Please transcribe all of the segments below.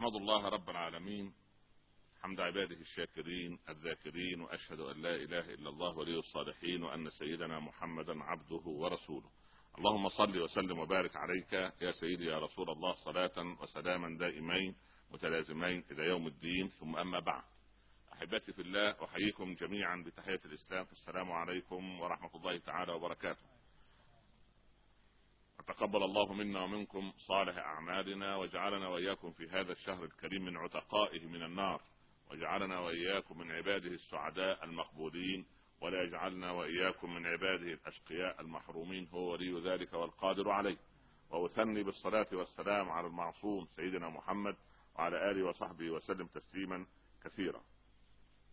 احمد الله رب العالمين. حمد عباده الشاكرين الذاكرين وأشهد أن لا إله إلا الله ولي الصالحين وأن سيدنا محمدا عبده ورسوله. اللهم صل وسلم وبارك عليك يا سيدي يا رسول الله صلاة وسلاما دائمين متلازمين إلى يوم الدين ثم أما بعد. أحبتي في الله أحييكم جميعا بتحية الإسلام السلام عليكم ورحمة الله تعالى وبركاته. تقبل الله منا ومنكم صالح أعمالنا وجعلنا وإياكم في هذا الشهر الكريم من عتقائه من النار وجعلنا وإياكم من عباده السعداء المقبولين ولا يجعلنا وإياكم من عباده الأشقياء المحرومين هو ولي ذلك والقادر عليه. وأثني بالصلاة والسلام على المعصوم سيدنا محمد وعلى آله وصحبه وسلم تسليما كثيرا.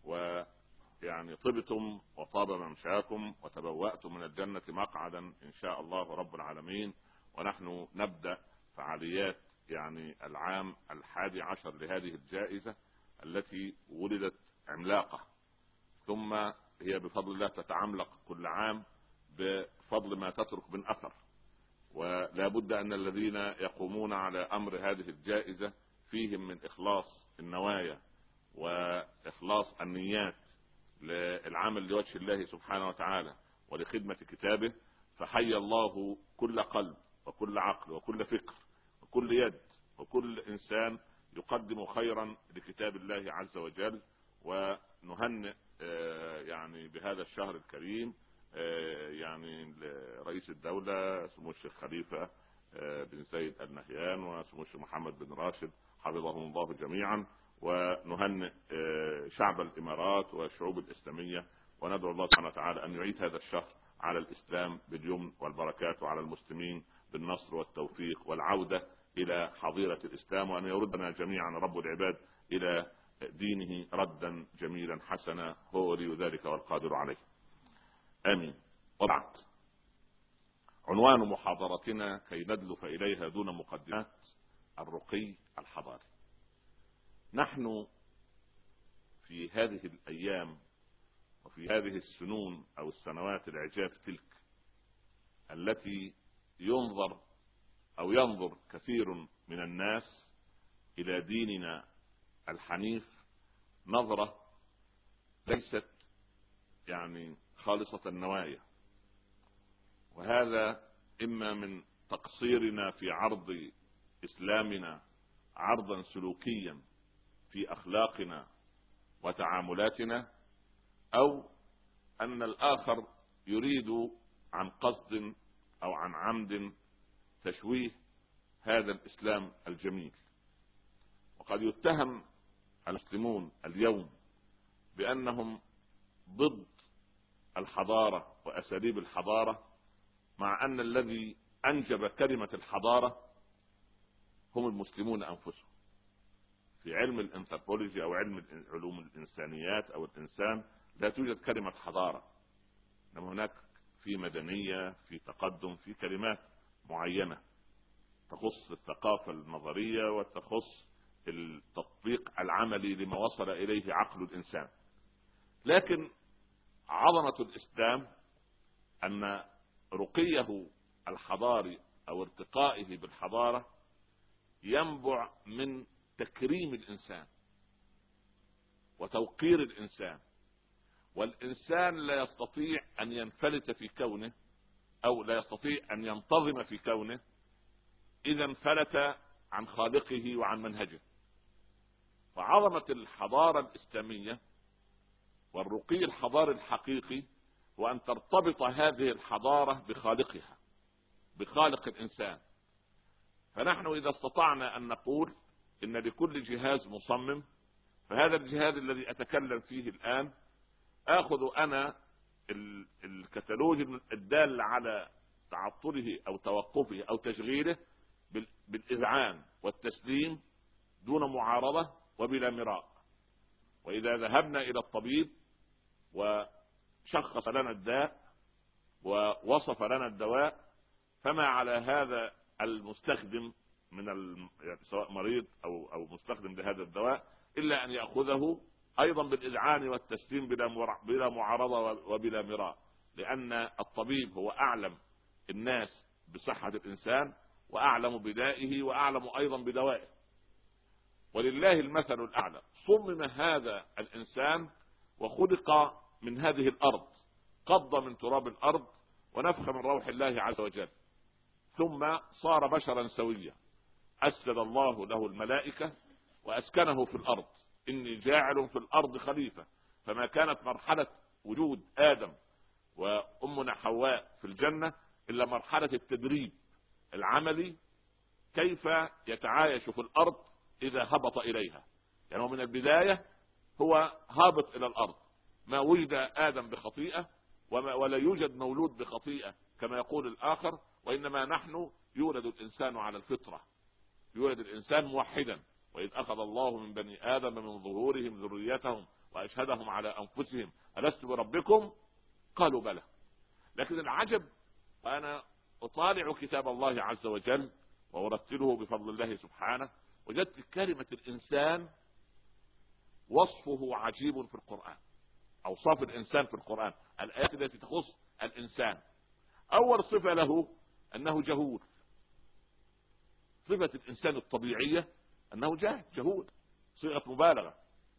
ويعني طبتم وطاب ممشاكم وتبوأتم من الجنة مقعدا إن شاء الله رب العالمين. ونحن نبدأ فعاليات يعني العام الحادي عشر لهذه الجائزة التي ولدت عملاقة. ثم هي بفضل الله تتعملق كل عام بفضل ما تترك من أثر. ولا بد أن الذين يقومون على أمر هذه الجائزة فيهم من إخلاص النوايا وإخلاص النيات للعمل لوجه الله سبحانه وتعالى ولخدمة كتابه فحي الله كل قلب وكل عقل وكل فكر وكل يد وكل إنسان يقدم خيرا لكتاب الله عز وجل. ونهنئ يعني بهذا الشهر الكريم يعني رئيس الدولة سمو الشيخ خليفة بن سيد النهيان وسمو الشيخ محمد بن راشد حفظهم الله جميعا. ونهنئ شعب الإمارات والشعوب الإسلامية. وندعو الله سبحانه وتعالى أن يعيد هذا الشهر على الإسلام باليمن والبركات وعلى المسلمين. بالنصر والتوفيق والعودة إلى حظيرة الإسلام وأن يردنا جميعا رب العباد إلى دينه ردا جميلا حسنا هو ولي ذلك والقادر عليه. آمين. وبعد عنوان محاضرتنا كي ندلف إليها دون مقدمات الرقي الحضاري. نحن في هذه الأيام وفي هذه السنون أو السنوات العجاف تلك التي ينظر أو ينظر كثير من الناس إلى ديننا الحنيف. نظرة ليست يعني خالصة النوايا. وهذا إما من تقصيرنا في عرض إسلامنا عرضا سلوكيا في أخلاقنا وتعاملاتنا أو أن الآخر يريد عن قصد أو عن عمد تشويه هذا الإسلام الجميل. وقد يتهم المسلمون اليوم بأنهم ضد الحضارة وأساليب الحضارة مع أن الذي أنجب كلمة الحضارة هم المسلمون أنفسهم. في علم الأنثروبولوجي أو علم علوم الإنسانيات أو الإنسان لا توجد كلمة حضارة. إنما هناك في مدنية في تقدم في كلمات معينة. تخص الثقافة النظرية وتخص التطبيق العملي لما وصل إليه عقل الإنسان. لكن عظمة الإسلام أن رقيه الحضاري أو ارتقائه بالحضارة ينبع من تكريم الإنسان وتوقير الإنسان. والإنسان لا يستطيع أن ينفلت في كونه أو لا يستطيع أن ينتظم في كونه إذا انفلت عن خالقه وعن منهجه. فعظمة الحضارة الإسلامية والرقي الحضاري الحقيقي هو ان ترتبط هذه الحضارة بخالقها بخالق الإنسان. فنحن إذا استطعنا أن نقول إن لكل جهاز مصمم فهذا الجهاز الذي أتكلم فيه الآن آخذ أنا الكتالوج الدال على تعطله أو توقفه أو تشغيله بالإذعان والتسليم دون معارضة وبلا مراء. وإذا ذهبنا إلى الطبيب وشخص لنا الداء ووصف لنا الدواء فما على هذا المستخدم من يعني سواء مريض أو أو مستخدم لهذا الدواء إلا أن يأخذه أيضا بالاذعان والتسليم بلا بلا معارضة وبلا مراء لأن الطبيب هو أعلم الناس بصحة الإنسان وأعلم بدائه وأعلم أيضا بدوائه. ولله المثل الأعلى. صمم هذا الإنسان وخلق من هذه الأرض. قبض من تراب الأرض ونفخ من روح الله عز وجل. ثم صار بشرا سويا. اسجد الله له الملائكة وأسكنه في الأرض. إني جاعل في الأرض خليفة. فما كانت مرحلة وجود آدم وأمنا حواء في الجنة إلا مرحلة التدريب العملي كيف يتعايش في الأرض إذا هبط إليها. يعني هو من البداية هو هابط إلى الأرض. ما وجد آدم بخطيئة وما ولا يوجد مولود بخطيئة كما يقول الآخر وإنما نحن يولد الإنسان على الفطرة. يولد الإنسان موحدا. وإذ أخذ الله من بني آدم من ظهورهم ذريتهم وأشهدهم على أنفسهم ألست بربكم؟ قالوا بلى. لكن العجب وأنا أطالع كتاب الله عز وجل وأرتله بفضل الله سبحانه وجدت كلمة الإنسان وصفه عجيب في القرآن اوصاف الإنسان في القرآن. الآيات التي تخص الإنسان. أول صفة له أنه جهول. صفة الإنسان الطبيعية أنه جاهل جهول صيغة مبالغة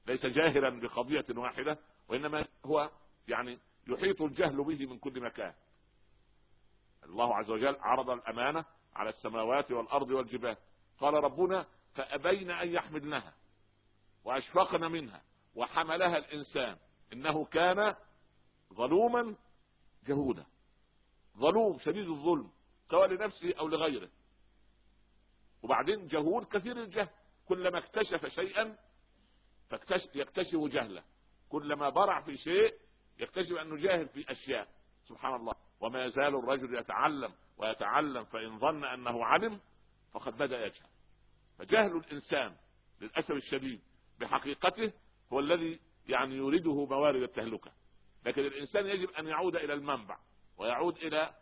ليس جاهلا بقضية واحدة وإنما هو يعني يحيط الجهل به من كل مكان. الله عز وجل عرض الأمانة على السماوات والأرض والجبال. قال ربنا فأبين أن يحملنها وأشفقن منها وحملها الإنسان. إنه كان ظلوما جهولا. ظلوم شديد الظلم سواء لنفسه أو لغيره. وبعدين جهول كثير الجهل. كلما اكتشف شيئا يكتشف جهله. كلما برع في شيء يكتشف أنه جاهل في أشياء. سبحان الله. وما يزال الرجل يتعلم ويتعلم فإن ظن أنه علم فقد بدا يجهل. فجهل الإنسان للأسف الشديد بحقيقته هو الذي يعني يورده موارد التهلكة. لكن الإنسان يجب أن يعود إلى المنبع ويعود إلى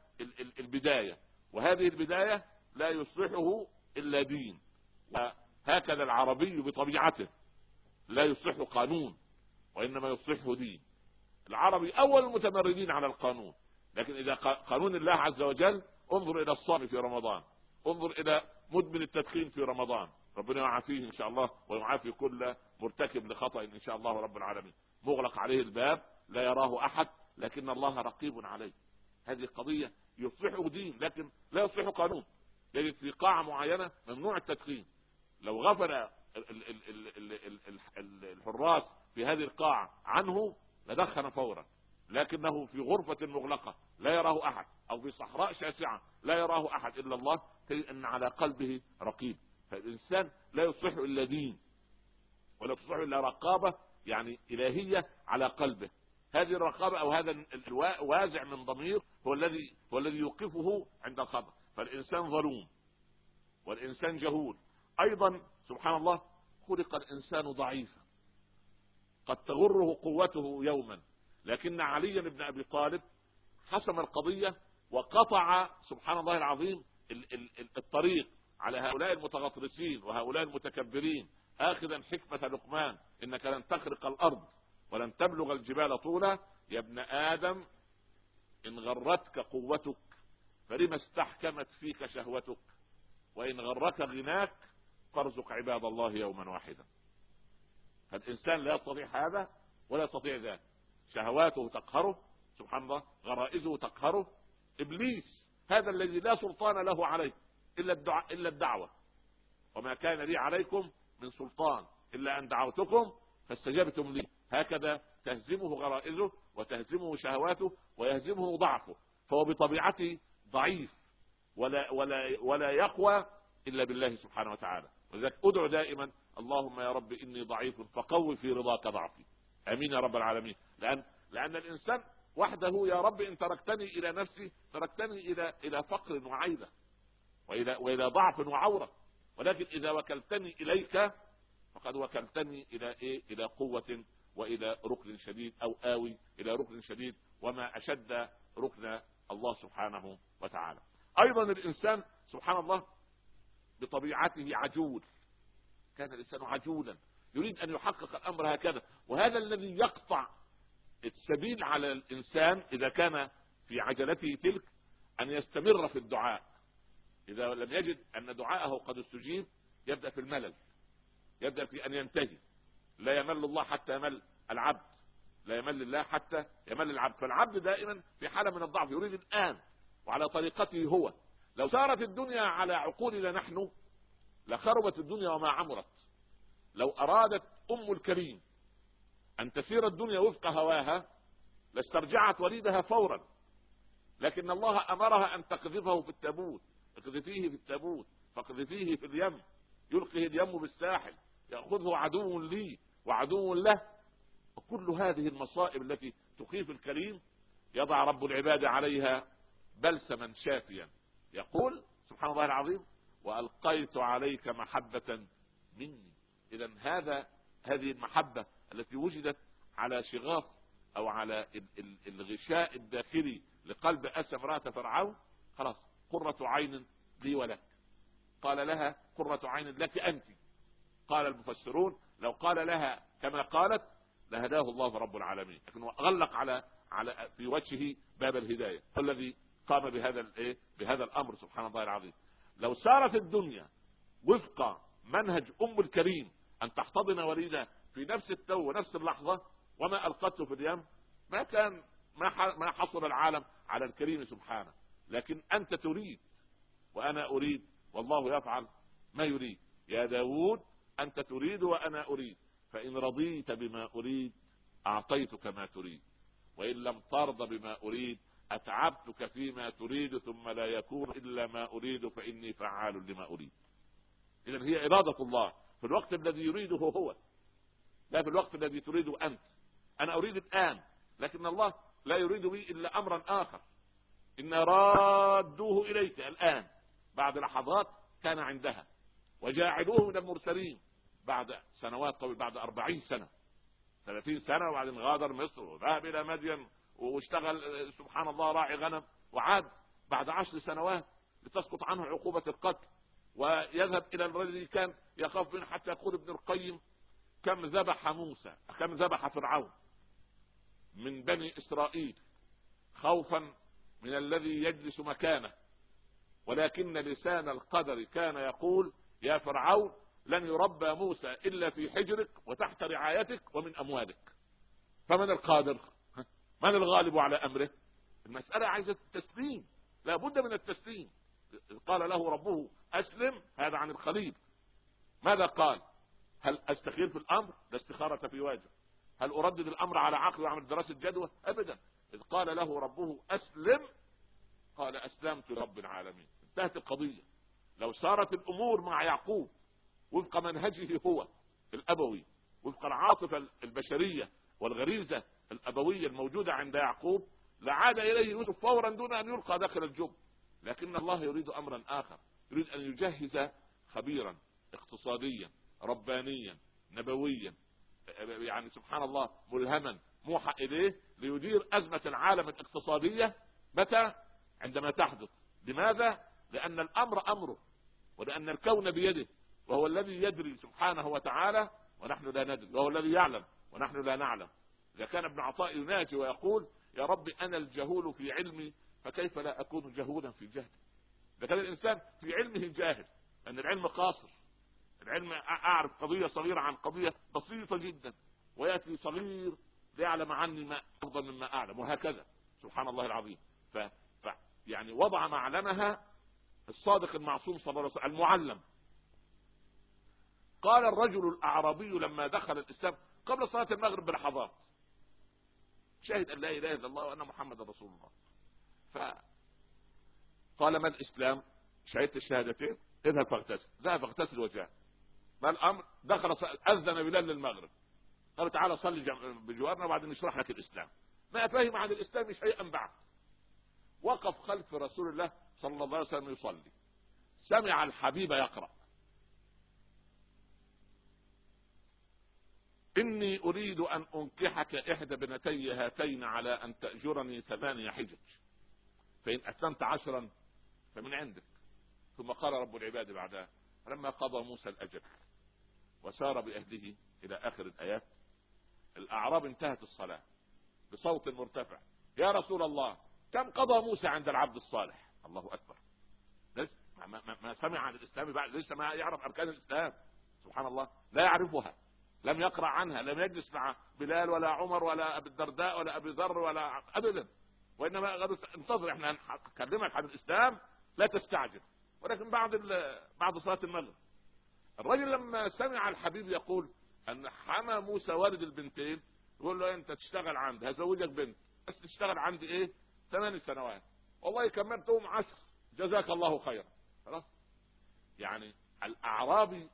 البداية. وهذه البداية لا يصلحه إلا دين. وهكذا العربي بطبيعته. لا يصلح قانون وإنما يصلحه دين. العربي أول المتمردين على القانون. لكن إذا قانون الله عز وجل انظر إلى الصام في رمضان. انظر إلى مدمن التدخين في رمضان. ربنا يعافيه إن شاء الله ويعافي كل مرتكب لخطأ إن شاء الله رب العالمين. مغلق عليه الباب لا يراه أحد لكن الله رقيب عليه. هذه قضية يصلحه دين لكن لا يصلحه قانون. يجد في قاعة معينة ممنوع التدخين. لو غفل الحراس في هذه القاعة عنه لدخن فورا. لكنه في غرفة مغلقة لا يراه أحد. أو في صحراء شاسعة لا يراه أحد إلا الله. تجد أن على قلبه رقيب. فالإنسان لا يصلح إلا دين ولا تصلح إلا رقابة يعني إلهية على قلبه. هذه الرقابة أو هذا الوازع من ضمير هو الذي هو الذي يوقفه عند الخطأ. فالإنسان ظلوم والإنسان جهول. أيضا سبحان الله خلق الإنسان ضعيفا. قد تغره قوته يوما. لكن علي بن أبي طالب حسم القضية وقطع سبحان الله العظيم الطريق على هؤلاء المتغطرسين وهؤلاء المتكبرين. اخذا حكمة لقمان إنك لن تخرق الأرض ولن تبلغ الجبال طولا. يا ابن آدم إن غرتك قوتك فلما استحكمت فيك شهوتك؟ وإن غرك غناك فارزق عباد الله يوما واحدا. فالانسان لا يستطيع هذا ولا يستطيع ذلك شهواته تقهره سبحان الله غرائزه تقهره. إبليس هذا الذي لا سلطان له عليه إلا الدعاء إلا الدعوة. وما كان لي عليكم من سلطان إلا أن دعوتكم فاستجبتم لي. هكذا تهزمه غرائزه وتهزمه شهواته ويهزمه ضعفه. فهو بطبيعته ضعيف ولا ولا ولا يقوى إلا بالله سبحانه وتعالى. ولذلك ادعو دائما اللهم يا رب إني ضعيف فقوي في رضاك ضعفي آمين يا رب العالمين لأن لأن الإنسان وحده يا رب إن تركتني إلى نفسي تركتني إلى إلى فقر وعيبه والى وإلى ضعف وعورة ولكن إذا وكلتني إليك فقد وكلتني إلى إيه؟ إلى قوة وإلى ركن شديد أو آوي إلى ركن شديد وما أشد ركن الله سبحانه وتعالى. أيضا الإنسان سبحان الله بطبيعته عجول. كان الإنسان عجولا. يريد أن يحقق الأمر هكذا. وهذا الذي يقطع السبيل على الإنسان إذا كان في عجلته تلك أن يستمر في الدعاء. إذا لم يجد أن دعاءه قد استجيب يبدأ في الملل. يبدأ في أن ينتهي. لا يمل الله حتى يمل العبد. لا يمل الله حتى يمل العبد. فالعبد دائما في حالة من الضعف يريد الآن وعلى طريقته هو لو سارت الدنيا على عقولنا نحن لخربت الدنيا وما عمرت. لو أرادت أم الكريم أن تسير الدنيا وفق هواها لاسترجعت وليدها فورا. لكن الله أمرها أن تقذفه في التابوت. اقذفيه في التابوت فاقذفيه في اليم. يلقيه اليم بالساحل يأخذه عدو لي وعدو له. وكل هذه المصائب التي تخيف الكريم يضع رب العباد عليها بلسما شافيا. يقول سبحان الله العظيم وألقيت عليك محبة مني. اذا هذا هذه المحبة التي وجدت على شغاف أو على الغشاء الداخلي لقلب اسى امراه فرعون خلاص قرة عين لي ولك. قال لها قرة عين لك أنت. قال المفسرون لو قال لها كما قالت لهداه الله رب العالمين. لكن غلق على على في وجهه باب الهداية. الذي قام بهذا الايه بهذا الأمر سبحان الله العظيم. لو سارت الدنيا وفق منهج أم الكريم أن تحتضن وليدها في نفس التو ونفس اللحظة وما ألقته في اليم ما كان ما ما حصل العالم على الكريم سبحانه. لكن أنت تريد وأنا أريد والله يفعل ما يريد. يا داود أنت تريد وأنا أريد. فإن رضيت بما أريد أعطيتك ما تريد. وإن لم ترض بما أريد أتعبتك فيما تريد ثم لا يكون إلا ما أريد فإني فعال لما أريد. اذا هي إرادة الله. في الوقت الذي يريده هو. لا في الوقت الذي تريده أنت. أنا أريد الآن. لكن الله لا يريد بي إلا امرا آخر. إن رادوه إليك الآن. بعد لحظات كان عندها. وجاعلوه من المرسلين. بعد سنوات طويلة. بعد أربعين سنة. ثلاثين سنة. وبعدين غادر مصر. وذهب إلى مدين. واشتغل سبحان الله راعي غنم وعاد بعد عشر سنوات لتسقط عنه عقوبة القتل ويذهب إلى الرجل الذي كان يخاف منه حتى يقول ابن القيم كم ذبح موسى كم ذبح فرعون من بني إسرائيل خوفا من الذي يجلس مكانه ولكن لسان القدر كان يقول يا فرعون لن يربى موسى إلا في حجرك وتحت رعايتك ومن أموالك. فمن القادر؟ من الغالب على أمره؟ المسألة عايزة التسليم لا بد من التسليم. قال له ربه أسلم هذا عن الخليل. ماذا قال؟ هل أستخير في الأمر؟ لا استخارة في واجب. هل أردد الأمر على عقل وأعمل دراسة جدوى؟ ابدا. إذ قال له ربه أسلم. قال أسلمت لرب العالمين. انتهت القضية. لو سارت الأمور مع يعقوب وفق منهجه هو الأبوي وفق العاطفة البشرية والغريزة الأبوية الموجودة عند يعقوب لعاد إليه يوسف فورا دون أن يلقى داخل الجب. لكن الله يريد أمرا آخر يريد أن يجهز خبيرا اقتصاديا ربانيا نبويا يعني سبحان الله ملهما موحى إليه ليدير أزمة العالم الاقتصادية. متى؟ عندما تحدث. لماذا؟ لأن الأمر أمره ولأن الكون بيده وهو الذي يدري سبحانه وتعالى ونحن لا ندري وهو الذي يعلم ونحن لا نعلم. إذا كان ابن عطاء يناجي ويقول يا رب أنا الجهول في علمي فكيف لا أكون جهولا في جهلي؟ إذا كان الإنسان في علمه جاهل لأن العلم قاصر. العلم أعرف قضية صغيرة عن قضية بسيطة جدا ويأتي صغير ليعلم عني ما أفضل مما أعلم وهكذا. سبحان الله العظيم. ف... ف... يعني وضع معلمها الصادق المعصوم صلى الله عليه وسلم المعلم. قال الرجل الأعرابي لما دخل الإسلام قبل صلاة المغرب بلحظات شهد أن لا إله إلا الله وأن محمد رسول الله. ف قال ما الإسلام؟ شهدت الشهادتين؟ اذهب فاغتسل. ذهب فاغتسل وجاء. ما الأمر؟ دخل أذن بلال للمغرب. قال تعالى صلي بجوارنا وبعدين نشرح لك الإسلام. ما فهم عن الإسلام شيئا بعد. وقف خلف رسول الله صلى الله عليه وسلم يصلي. سمع الحبيب يقرأ. إني أريد أن أنكحك إحدى بنتي هاتين على أن تأجرني ثمانية حجج. فإن أسلمت عشرا فمن عندك. ثم قال رب العباد بعدها لما قضى موسى الأجل وسار بأهله إلى آخر الآيات الأعراب انتهت الصلاة بصوت مرتفع. يا رسول الله كم قضى موسى عند العبد الصالح؟ الله أكبر. ما, ما, سمع عن الإسلام بعد لسه ما يعرف أركان الإسلام. سبحان الله لا يعرفها. لم يقرأ عنها لم يجلس مع بلال ولا عمر ولا أبي الدرداء ولا أبي ذر ولا أبدا. وإنما انتظر إحنا نكلمك عن الإسلام لا تستعجل. ولكن بعد بعد صلاة المغرب. الرجل لما سمع الحبيب يقول أن حمى موسى والد البنتين يقول له أنت تشتغل عندي هزوجك بنت. بس تشتغل عندي إيه؟ ثمان سنوات. والله كملتهم عشر. جزاك الله خيرا. خلاص؟ يعني الأعرابي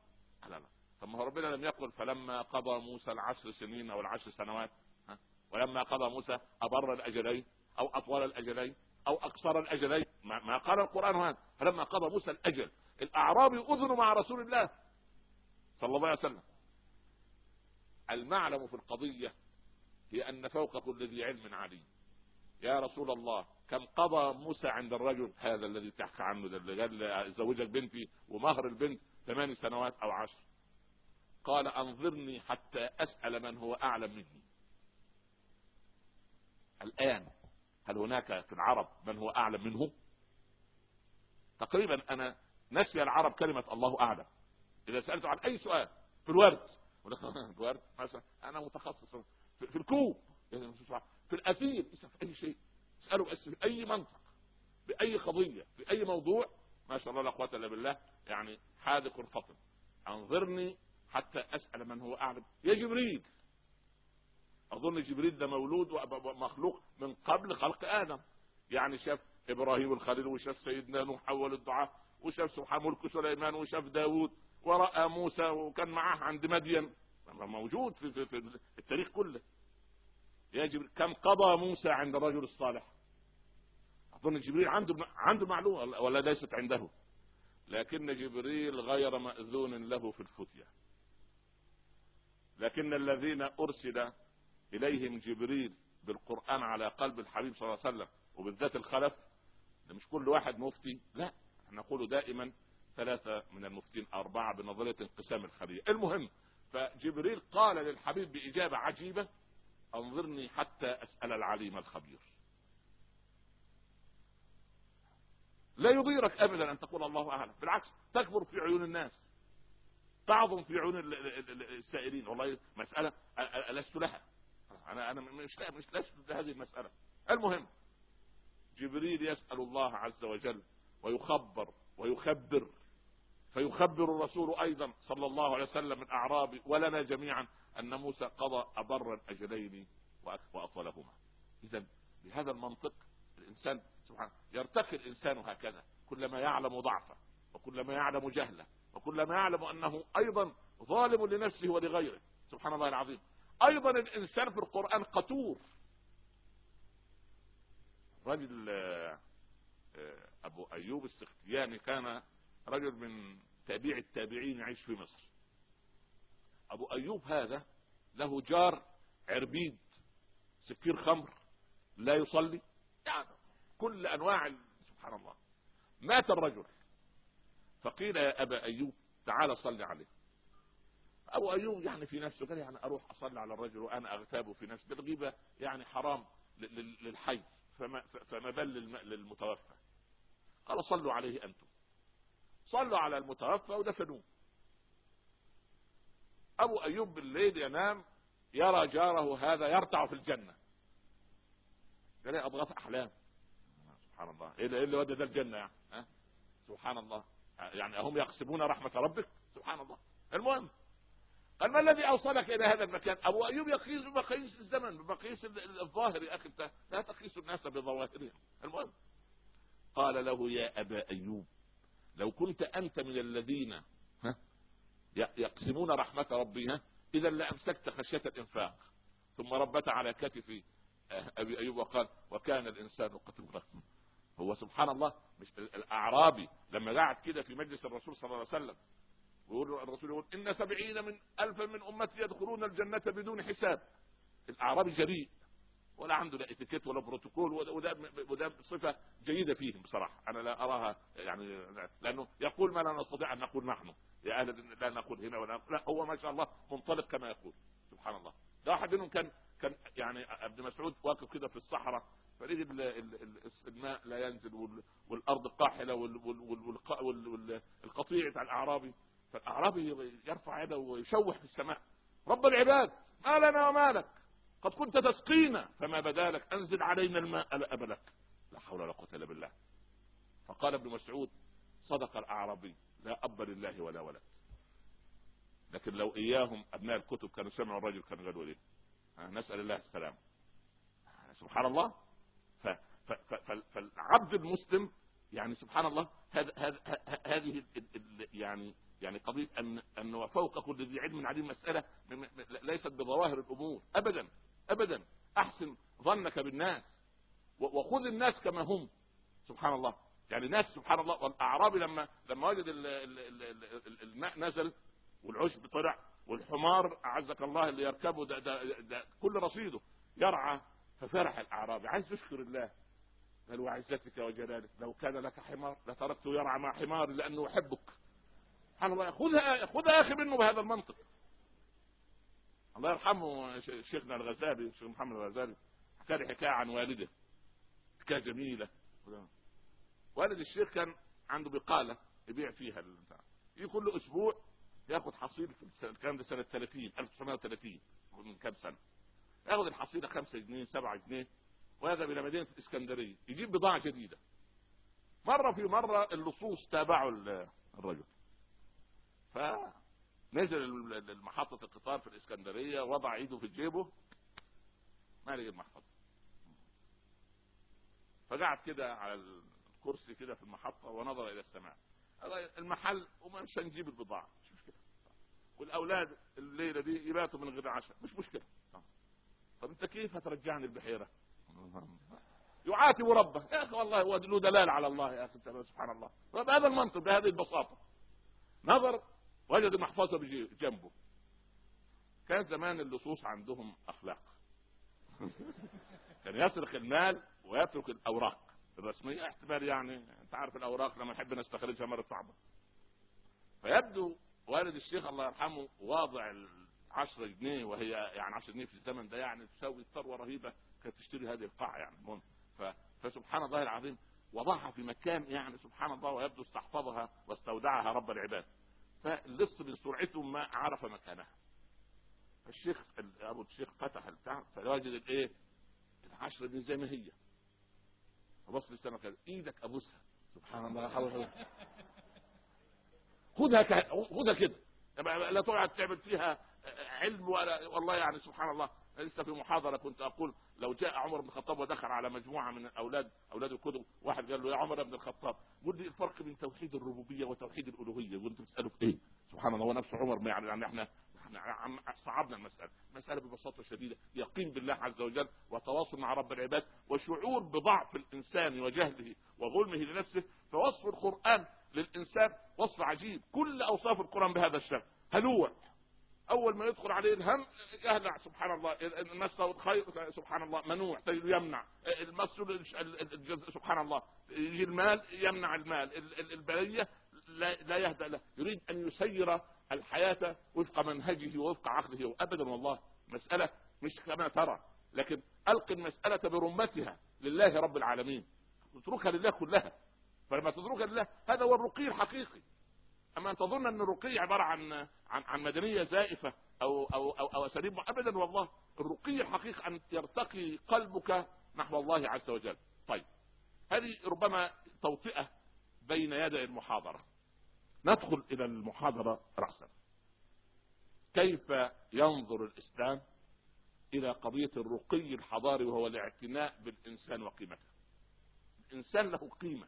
لا لا. طب ما ربنا لم يقل فلما قضى موسى العشر سنين أو العشر سنوات ها؟ ولما قضى موسى أبر الأجلين أو أطول الأجلين أو أقصر الأجلين ما قال القرآن هذا فلما قضى موسى الأجل الأعرابي أذن مع رسول الله صلى الله عليه وسلم المعلم في القضية هي أن فوق كل ذي علم عليم يا رسول الله كم قضى موسى عند الرجل هذا الذي تحكى عنه ده اللي قال زوجك بنتي ومهر البنت ثمان سنوات أو عشر قال انظرني حتى أسأل من هو أعلم مني. الآن هل هناك في العرب من هو أعلم منه؟ تقريبا أنا نسي العرب كلمة الله أعلم. إذا سالته عن أي سؤال في الورد. الورد مثلا أنا متخصص في الكوب. في الأثير. في أي شيء. اساله بس في أي منطق بأي قضية في اي موضوع. ما شاء الله لا قوة إلا بالله. يعني حاذق فطن. انظرني حتى أسأل من هو أعلم. يا جبريل. أظن جبريل ده مولود ومخلوق من قبل خلق آدم. يعني شاف إبراهيم الخليل وشاف سيدنا نوح أول الدعاء وشاف سبحان ملك سليمان وشاف داوود ورأى موسى وكان معاه عند مدين. موجود في, في, في التاريخ كله. يا جبريل كم قضى موسى عند الرجل الصالح؟ أظن جبريل عنده عنده معلومة ولا ليست عنده. لكن جبريل غير مأذون له في الفتية. لكن الذين أرسل إليهم جبريل بالقرآن على قلب الحبيب صلى الله عليه وسلم وبالذات الخلف ده مش كل واحد مفتي لا نقول دائما ثلاثة من المفتين أربعة بنظرية انقسام الخلية. المهم فجبريل قال للحبيب بإجابة عجيبة أنظرني حتى أسأل العليم الخبير. لا يضيرك أبدا أن تقول الله أعلم بالعكس تكبر في عيون الناس. تعظم في عيون السائلين. والله مسألة لست لها. أنا أنا مش مش لست لهذه المسألة. المهم جبريل يسأل الله عز وجل ويخبر ويخبر فيخبر الرسول أيضا صلى الله عليه وسلم من أعرابي ولنا جميعا أن موسى قضى أبر الأجلين وأطولهما. إذا بهذا المنطق الإنسان سبحانه يرتقي الإنسان هكذا كلما يعلم ضعفه وكلما يعلم جهله. وكلما يعلم أنه أيضا ظالم لنفسه ولغيره. سبحان الله العظيم. أيضا الإنسان في القرآن قتور. رجل آه، أبو أيوب السختياني كان رجل من تابع التابعين يعيش في مصر. أبو أيوب هذا له جار عربيد سكير خمر لا يصلي. يعني كل أنواع سبحان الله. مات الرجل. فقيل يا أبا أيوب تعال صل عليه. أبو أيوب يعني في نفسه قال يعني أروح أصلي على الرجل وأنا أغتاب في نفسي الغيبه يعني حرام للحي فما, فما بل للمتوفى. قال صلوا عليه أنتم. صلوا على المتوفى ودفنوه. أبو أيوب بالليل ينام يرى جاره هذا يرتع في الجنة. قال اضغاث أحلام. سبحان الله. إيه اللي ودى ده الجنة يعني؟ ها؟ سبحان الله. يعني هم يقسمون رحمة ربك؟ سبحان الله. المهم قال ما الذي أوصلك إلى هذا المكان؟ أبو أيوب يقيس بمقاييس الزمن بمقاييس الظاهر يا أخي أنت لا تقيس الناس بظواهرهم. المهم قال له يا أبا أيوب لو كنت أنت من الذين ها يقسمون رحمة ربي ها إذا لأمسكت خشية الإنفاق. ثم ربت على كتف أبي أيوب وقال وكان الإنسان قتورا. هو سبحان الله مش الأعرابي لما قعد كده في مجلس الرسول صلى الله عليه وسلم ويقول الرسول يقول إن سبعين من ألف من أمتي يدخلون الجنة بدون حساب. الأعرابي جريء ولا عنده لا إتيكيت ولا بروتوكول وده, وده صفة جيدة فيهم بصراحة. أنا لا أراها يعني لأنه يقول ما لا نستطيع أن نقول نحن. يا أهل لا نقول هنا ولا لا هو ما شاء الله منطلق كما يقول. سبحان الله. ده واحد منهم كان كان يعني ابن مسعود واقف كده في الصحراء فريد الماء لا ينزل والأرض قاحلة والقطيع بتاع الأعرابي. فالأعرابي يرفع يده ويشوح في السماء. رب العباد ما لنا وما لك. قد كنت تسقينا فما بدا لك. أنزل علينا الماء لا ابا لك. لا حول ولا قوة إلا بالله. فقال ابن مسعود صدق الأعرابي لا أب لله ولا ولد. لكن لو إياهم أبناء الكتب كانوا سمعوا الرجل كانوا قالوا إيه نسأل الله السلام سبحان الله. فالعبد المسلم يعني سبحان الله هذه يعني يعني قضية ان أنه فوق كل ذي علم عليم مسألة ليست بظواهر الأمور. ابدا. ابدا. أحسن ظنك بالناس. وخذ الناس كما هم. سبحان الله. يعني ناس سبحان الله والأعرابي لما لما وجد الماء نزل والعشب طلع والحمار أعزك الله اللي يركبه ده, ده, ده كل رصيده. يرعى ففرح الأعرابي. عايز يشكر الله. قال وعزتك وجلالك لو كان لك حمار لتركته يرعى مع حمار لأنه يحبك. سبحان الله. خذها خذها يا أخي منه بهذا المنطق. الله يرحمه شيخنا الغزالي الشيخ محمد الغزالي. حكى لي حكاية عن والده. حكاية جميلة. والد الشيخ كان عنده بقالة يبيع فيها البتاع يجي كل أسبوع ياخذ حصيل في الكلام ده سنة 30 1930 من كم سنة؟ ياخذ الحصيلة 5 جنيه 7 جنيه ويذهب إلى مدينة الإسكندرية يجيب بضاعة جديدة. مرة في مرة اللصوص تابعوا الرجل. فنزل محطة القطار في الإسكندرية وضع إيده في جيبه. ما لقي المحفظة فقعد كده على الكرسي كده في المحطة ونظر إلى السماء. المحل ومش هنجيب البضاعة. والأولاد الليلة دي يباتوا من غير عشاء. مش مشكلة. طب أنت كيف هترجعني البحيرة؟ يعاتب ربه. يا أخي والله هو له دلال على الله يا أخي سبحان الله. بهذا المنطق بهذه البساطة. نظر وجد محفظة جنبه. كان زمان اللصوص عندهم أخلاق. كان يسرق المال ويترك الأوراق الرسمية. احتمال يعني أنت عارف الأوراق لما نحب نستخرجها مرة صعبة. فيبدو والد الشيخ الله يرحمه واضع العشرة جنيه وهي يعني 10 جنيه في الزمن ده يعني تساوي ثروه رهيبة كانت تشتري هذه القاعة يعني المهم. فسبحان الله العظيم وضعها في مكان يعني سبحان الله ويبدو استحفظها واستودعها رب العباد. فاللص من سرعته ما عرف مكانها. فالشيخ أبو الشيخ فتح البتاع فوجد الإيه؟ العشرة دي زي ما هي. فبص للسماء كده إيدك أبوسها. سبحان الله. خذها خذها كده لا تقعد تعمل فيها علم ولا والله يعني سبحان الله لسه في محاضرة كنت أقول لو جاء عمر بن الخطاب ودخل على مجموعة من أولاد أولاد الكتب واحد قال له يا عمر بن الخطاب قل لي الفرق بين توحيد الربوبية وتوحيد الألوهية وانت بتساله في إيه؟ سبحان الله هو نفسه عمر يعني, يعني إحنا إحنا صعبنا المسألة، المسألة ببساطة شديدة يقين بالله عز وجل وتواصل مع رب العباد وشعور بضعف الإنسان وجهله وظلمه لنفسه فوصف القرآن للإنسان وصف عجيب. كل أوصاف القرآن بهذا الشكل. هلوع. أول ما يدخل عليه الهم يهلع سبحان الله. المس الخير سبحان الله منوع يمنع. المس سبحان الله. يجي المال يمنع المال. البليه لا, يهدأ له. يريد أن يسير الحياة وفق منهجه ووفق عقله. ابدا والله مسألة مش كما ترى. لكن ألق المسألة برمتها لله رب العالمين. اتركها لله كلها. فلما تتركها لله هذا هو الرقي الحقيقي. أما أن تظن أن الرقي عبارة عن عن عن مدنية زائفة أو أو أو, أو أساليب ابدا والله. الرقي الحقيقي أن يرتقي قلبك نحو الله عز وجل. طيب. هذه ربما توطئة بين يدي المحاضرة. ندخل إلى المحاضرة راسا. كيف ينظر الإسلام إلى قضية الرقي الحضاري وهو الاعتناء بالإنسان وقيمته؟ الإنسان له قيمة.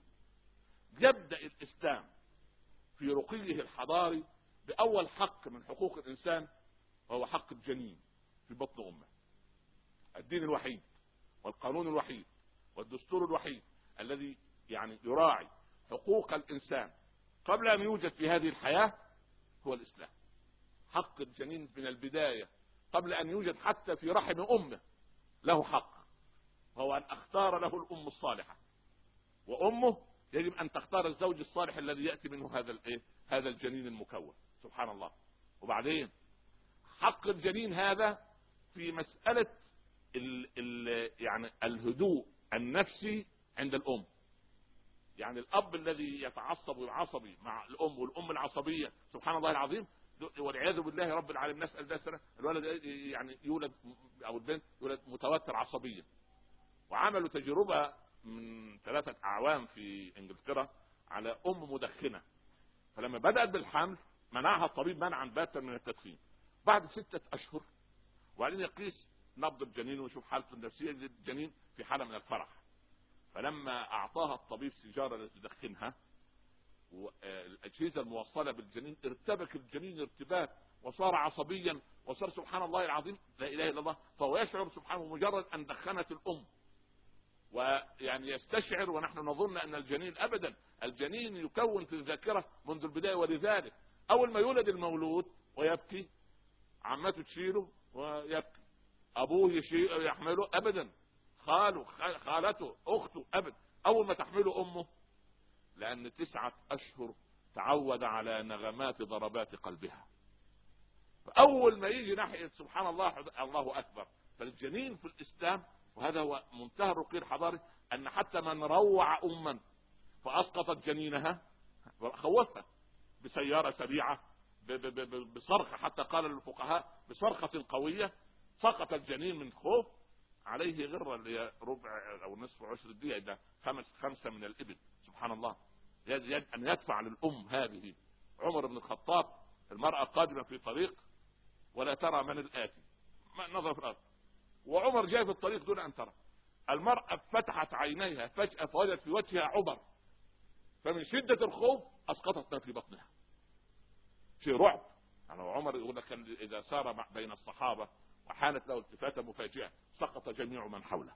يبدأ الإسلام في رقيه الحضاري بأول حق من حقوق الإنسان وهو حق الجنين في بطن أمه. الدين الوحيد والقانون الوحيد والدستور الوحيد الذي يعني يراعي حقوق الإنسان قبل أن يوجد في هذه الحياة هو الإسلام. حق الجنين من البداية. قبل أن يوجد حتى في رحم أمه له حق. وهو أن أختار له الأم الصالحة. وأمه يجب أن تختار الزوج الصالح الذي يأتي منه هذا الايه هذا الجنين المكون. سبحان الله. وبعدين حق الجنين هذا في مسألة ال ال يعني الهدوء النفسي عند الأم. يعني الأب الذي يتعصب العصبي مع الأم والأم العصبية سبحان الله العظيم والعياذ بالله رب العالمين نسأل ده الولد يعني يولد أو البنت يولد متوتر عصبيا. وعملوا تجربة من ثلاثة أعوام في إنجلترا على أم مدخنة. فلما بدأت بالحمل منعها الطبيب منعا باتا من التدخين. بعد ستة أشهر وبعدين يقيس نبض الجنين ويشوف حالته النفسية للجنين في حالة من الفرح. فلما أعطاها الطبيب سيجارة لتدخنها الأجهزة الموصلة بالجنين ارتبك الجنين ارتباك وصار عصبيا وصار سبحان الله العظيم لا إله إلا الله فهو يشعر سبحانه مجرد أن دخنت الأم. ويعني يستشعر ونحن نظن أن الجنين أبدا الجنين يكون في الذاكرة منذ البداية ولذلك. أول ما يولد المولود ويبكي عمته تشيله ويبكي أبوه يحمله ابدا. خاله خالته أخته ابدا أول ما تحمله أمه لأن تسعة أشهر تعود على نغمات ضربات قلبها. فأول ما يجي ناحية سبحان الله الله أكبر. فالجنين في الإسلام وهذا هو منتهى الرقي الحضاري أن حتى من روع اما فأسقطت جنينها خوفها بسيارة سريعة بصرخة حتى قال الفقهاء بصرخة قوية سقط الجنين من خوف عليه غرة اللي هي ربع أو نصف عشر الدقيقة ده خمس خمسة من الإبل. سبحان الله. يجب أن يدفع للأم هذه. عمر بن الخطاب المرأة قادمة في طريق ولا ترى من الآتي. نظر في الأرض. وعمر جاء في الطريق دون أن ترى. المرأة فتحت عينيها فجأة فوجدت في وجهها عبر. فمن شدة الخوف أسقطت في بطنها. في رعب. يعني عمر يقول لك إذا سار بين الصحابة وحانت له التفاته مفاجئه سقط جميع من حوله.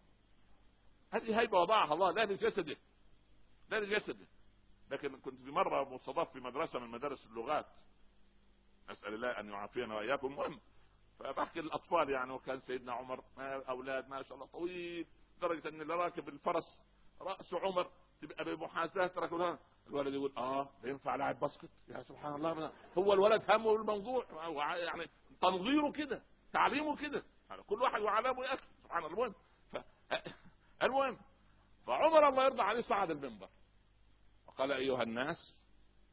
هذه هيبة وضعها الله لا لجسده لا لجسده. لكن كنت في مرة مستضاف في مدرسة من مدارس اللغات. نسال الله أن يعافينا وإياكم. المهم فبحكي للأطفال يعني وكان سيدنا عمر أولاد ما شاء الله طويل لدرجة أن اللي راكب الفرس رأس عمر تبقى بمحاذاه ركبها الولد يقول آه ينفع لاعب باسكت. يا سبحان الله هو الولد همه الموضوع يعني تنظيره كده. تعليمه كده. يعني كل واحد وعلامه أخي سبحان الله. المهم ف... المهم فعمر الله يرضى عليه صعد المنبر. وقال أيها الناس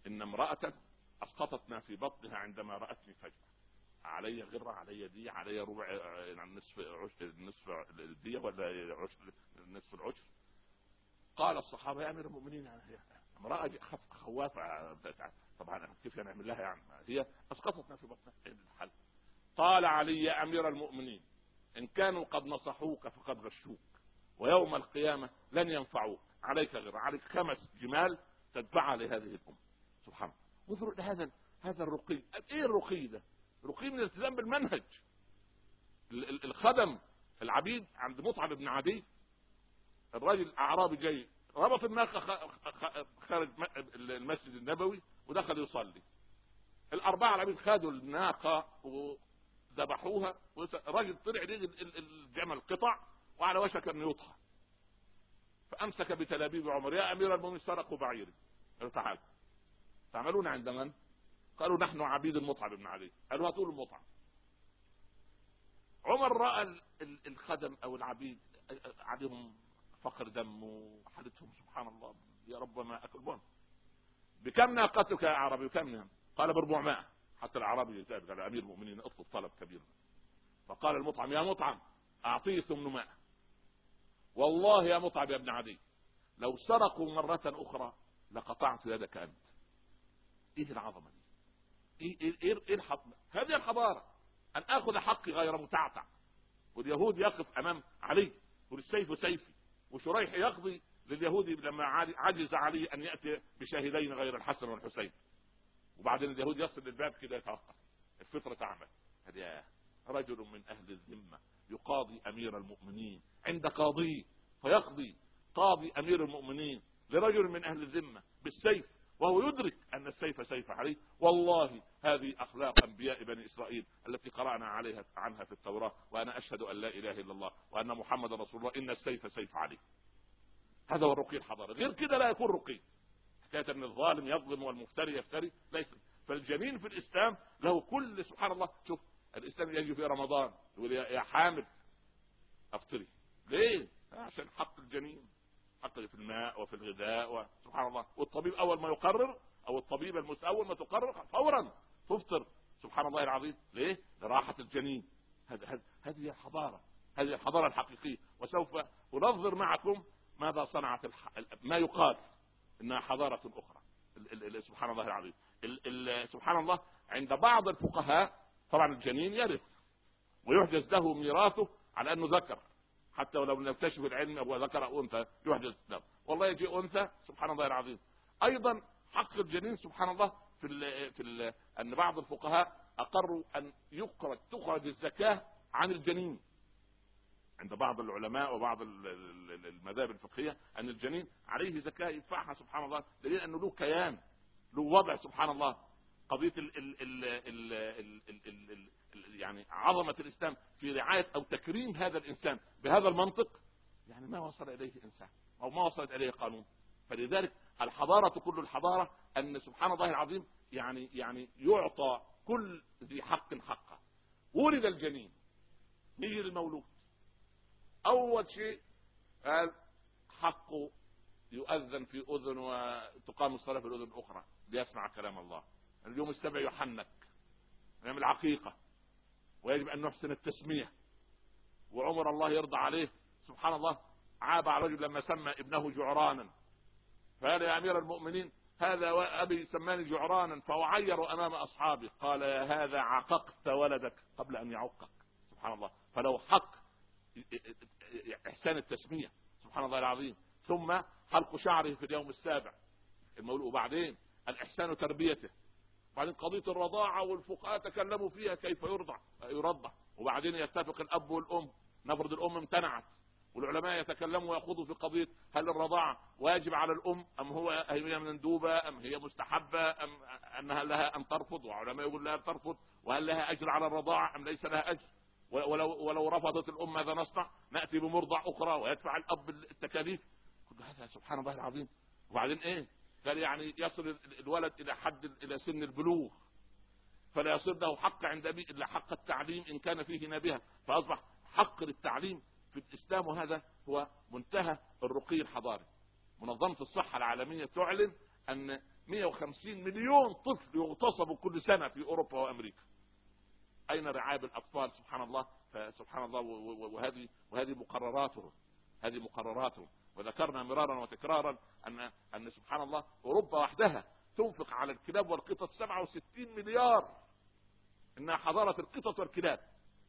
إن امرأة أسقطت ما في بطنها عندما رأتني فجأة. علي غرة علي دي علي ربع يعني نصف عشر نصف الديه ولا عشر نصف العشر. قال الصحابة يا أمير المؤمنين يعني امرأة خوافة. طبعا كيف نعمل لها يعني؟ هي اسقطتنا في بطنها. إيه الحل؟ قال علي يا أمير المؤمنين إن كانوا قد نصحوك فقد غشوك ويوم القيامة لن ينفعوك. عليك غير عليك خمس جمال تدفعها لهذه الأمة. سبحان الله. انظروا لهذا هذا الرقي. إيه الرقي ده؟ رقي من الالتزام بالمنهج. الخدم العبيد عند مطعم بن عدي. الراجل الأعرابي جاي ربط الناقة خارج المسجد النبوي ودخل يصلي. الأربعة العبيد خدوا الناقة وذبحوها الراجل طلع الجمل قطع وعلى وشك أن يطهى. فأمسك بتلابيب عمر يا أمير المؤمنين سرقوا بعيري. قالوا تعال تعملون عند من؟ قالوا نحن عبيد المطعم بن علي. قالوا هاتوا المطعم. عمر رأى الخدم أو العبيد عليهم فقر دم وحالتهم سبحان الله يا رب ما اكل بكم ناقتك يا أعرابي؟ بكم قال ب 400 حتى الأعرابي زاد قال أمير المؤمنين اطلب طلب كبير. فقال المطعم يا مطعم أعطيه 800 والله يا مطعم يا ابن عدي لو سرقوا مرة أخرى لقطعت يدك أنت. إيه العظمة دي؟ إيه إيه إيه, إيه. هذه الحضارة أن آخذ حقي غير متعتع واليهود يقف أمام علي والسيف سيفي وشريح يقضي لليهودي لما عجز علي أن يأتي بشاهدين غير الحسن والحسين. وبعدين اليهود يصل للباب كده يتوقف. الفطرة تعمل. هذا رجل من أهل الذمة يقاضي أمير المؤمنين عند قاضيه فيقضي قاضي أمير المؤمنين لرجل من أهل الذمة بالسيف وهو يدرك أن السيف سيف عليه. والله هذه أخلاق أنبياء بني إسرائيل التي قرأنا عليها عنها في التوراة وأنا أشهد أن لا إله إلا الله وأن محمد رسول الله. إن السيف سيف عليه. هذا هو الرقي الحضاري. غير كده لا يكون رقي. حكايه ان الظالم يظلم والمفتري يفتري ليس. فالجنين في الإسلام له كل سبحان الله شوف الإسلام يجي في رمضان يقول يا حامل افطري ليه؟ عشان حق الجنين حق في الماء وفي الغذاء سبحان الله. والطبيب أول ما يقرر أو الطبيب المس أول ما تقرر فورا تفطر. سبحان الله العظيم. ليه؟ لراحة الجنين. هذه الحضارة. هذه الحضارة الحقيقية. وسوف أنظر معكم ماذا صنعت الح... ما يقال. إنها حضارة أخرى. سبحان الله العظيم. سبحان الله عند بعض الفقهاء طبعا الجنين يرث ويحجز له ميراثه على أنه ذكر. حتى ولو لم يكتشف العلم هو ذكر أو أنثى يحجز له. والله يجي أنثى سبحان الله العظيم. أيضا حق الجنين سبحان الله في ال في ال أن بعض الفقهاء أقروا أن يخرج تخرج الزكاه عن الجنين. عند بعض العلماء وبعض المذاهب الفقهيه ان الجنين عليه زكاه يدفعها سبحان الله دليل انه له كيان له وضع سبحان الله قضيه ال ال ال ال ال ال ال ال يعني عظمه الاسلام في رعايه أو تكريم هذا الانسان بهذا المنطق يعني ما وصل اليه انسان أو ما وصلت اليه قانون فلذلك الحضاره كل الحضاره ان سبحان الله العظيم يعني يعني يعطى كل ذي حق حقه ولد الجنين يجي المولود أول شيء قال حقه يؤذن في أذن وتقام الصلاة في الأذن الأخرى ليسمع كلام الله. اليوم السبع يحنك نعمل عقيقة ويجب أن نحسن التسمية. وعمر الله يرضى عليه سبحان الله عاب على رجل لما سمى ابنه جعرانا. فقال يا أمير المؤمنين هذا أبي سماني جعرانا فأعير أمام اصحابي قال يا هذا عققت ولدك قبل أن يعقك. سبحان الله. فلو حق إحسان التسمية سبحان الله العظيم. ثم حلق شعره في اليوم السابع المولود. وبعدين الإحسان تربيته. بعدين قضية الرضاعة والفقهاء تكلموا فيها كيف يرضع يرضع. وبعدين يتفق الأب والأم نفرض الأم امتنعت والعلماء يتكلموا ويخوضوا في قضية هل الرضاعة واجب على الأم أم هو هي مندوبة أم هي مستحبة أم أنها لها أن ترفض وعلماء يقول لها ترفض وهل لها أجر على الرضاعة أم ليس لها أجر. ولو ولو رفضت الام ماذا نصنع؟ نأتي بمرضع أخرى ويدفع الأب التكاليف. كل هذا سبحان الله العظيم. وبعدين إيه؟ قال يعني يصل الولد إلى حد إلى سن البلوغ. فلا يصير له حق عند ابيه إلا حق التعليم إن كان فيه نابها فأصبح حق للتعليم في الإسلام وهذا هو منتهى الرقي الحضاري. منظمة الصحة العالمية تعلن أن 150 مليون طفل يغتصبوا كل سنة في أوروبا وأمريكا. أين رعاية الاطفال سبحان الله. فسبحان الله وهذه وهذه مقرراته هذه مقرراته. وذكرنا مرارا وتكرارا أن أن سبحان الله أوروبا وحدها تنفق على الكلاب والقطط 67 مليار. إنها حضارة القطط والكلاب.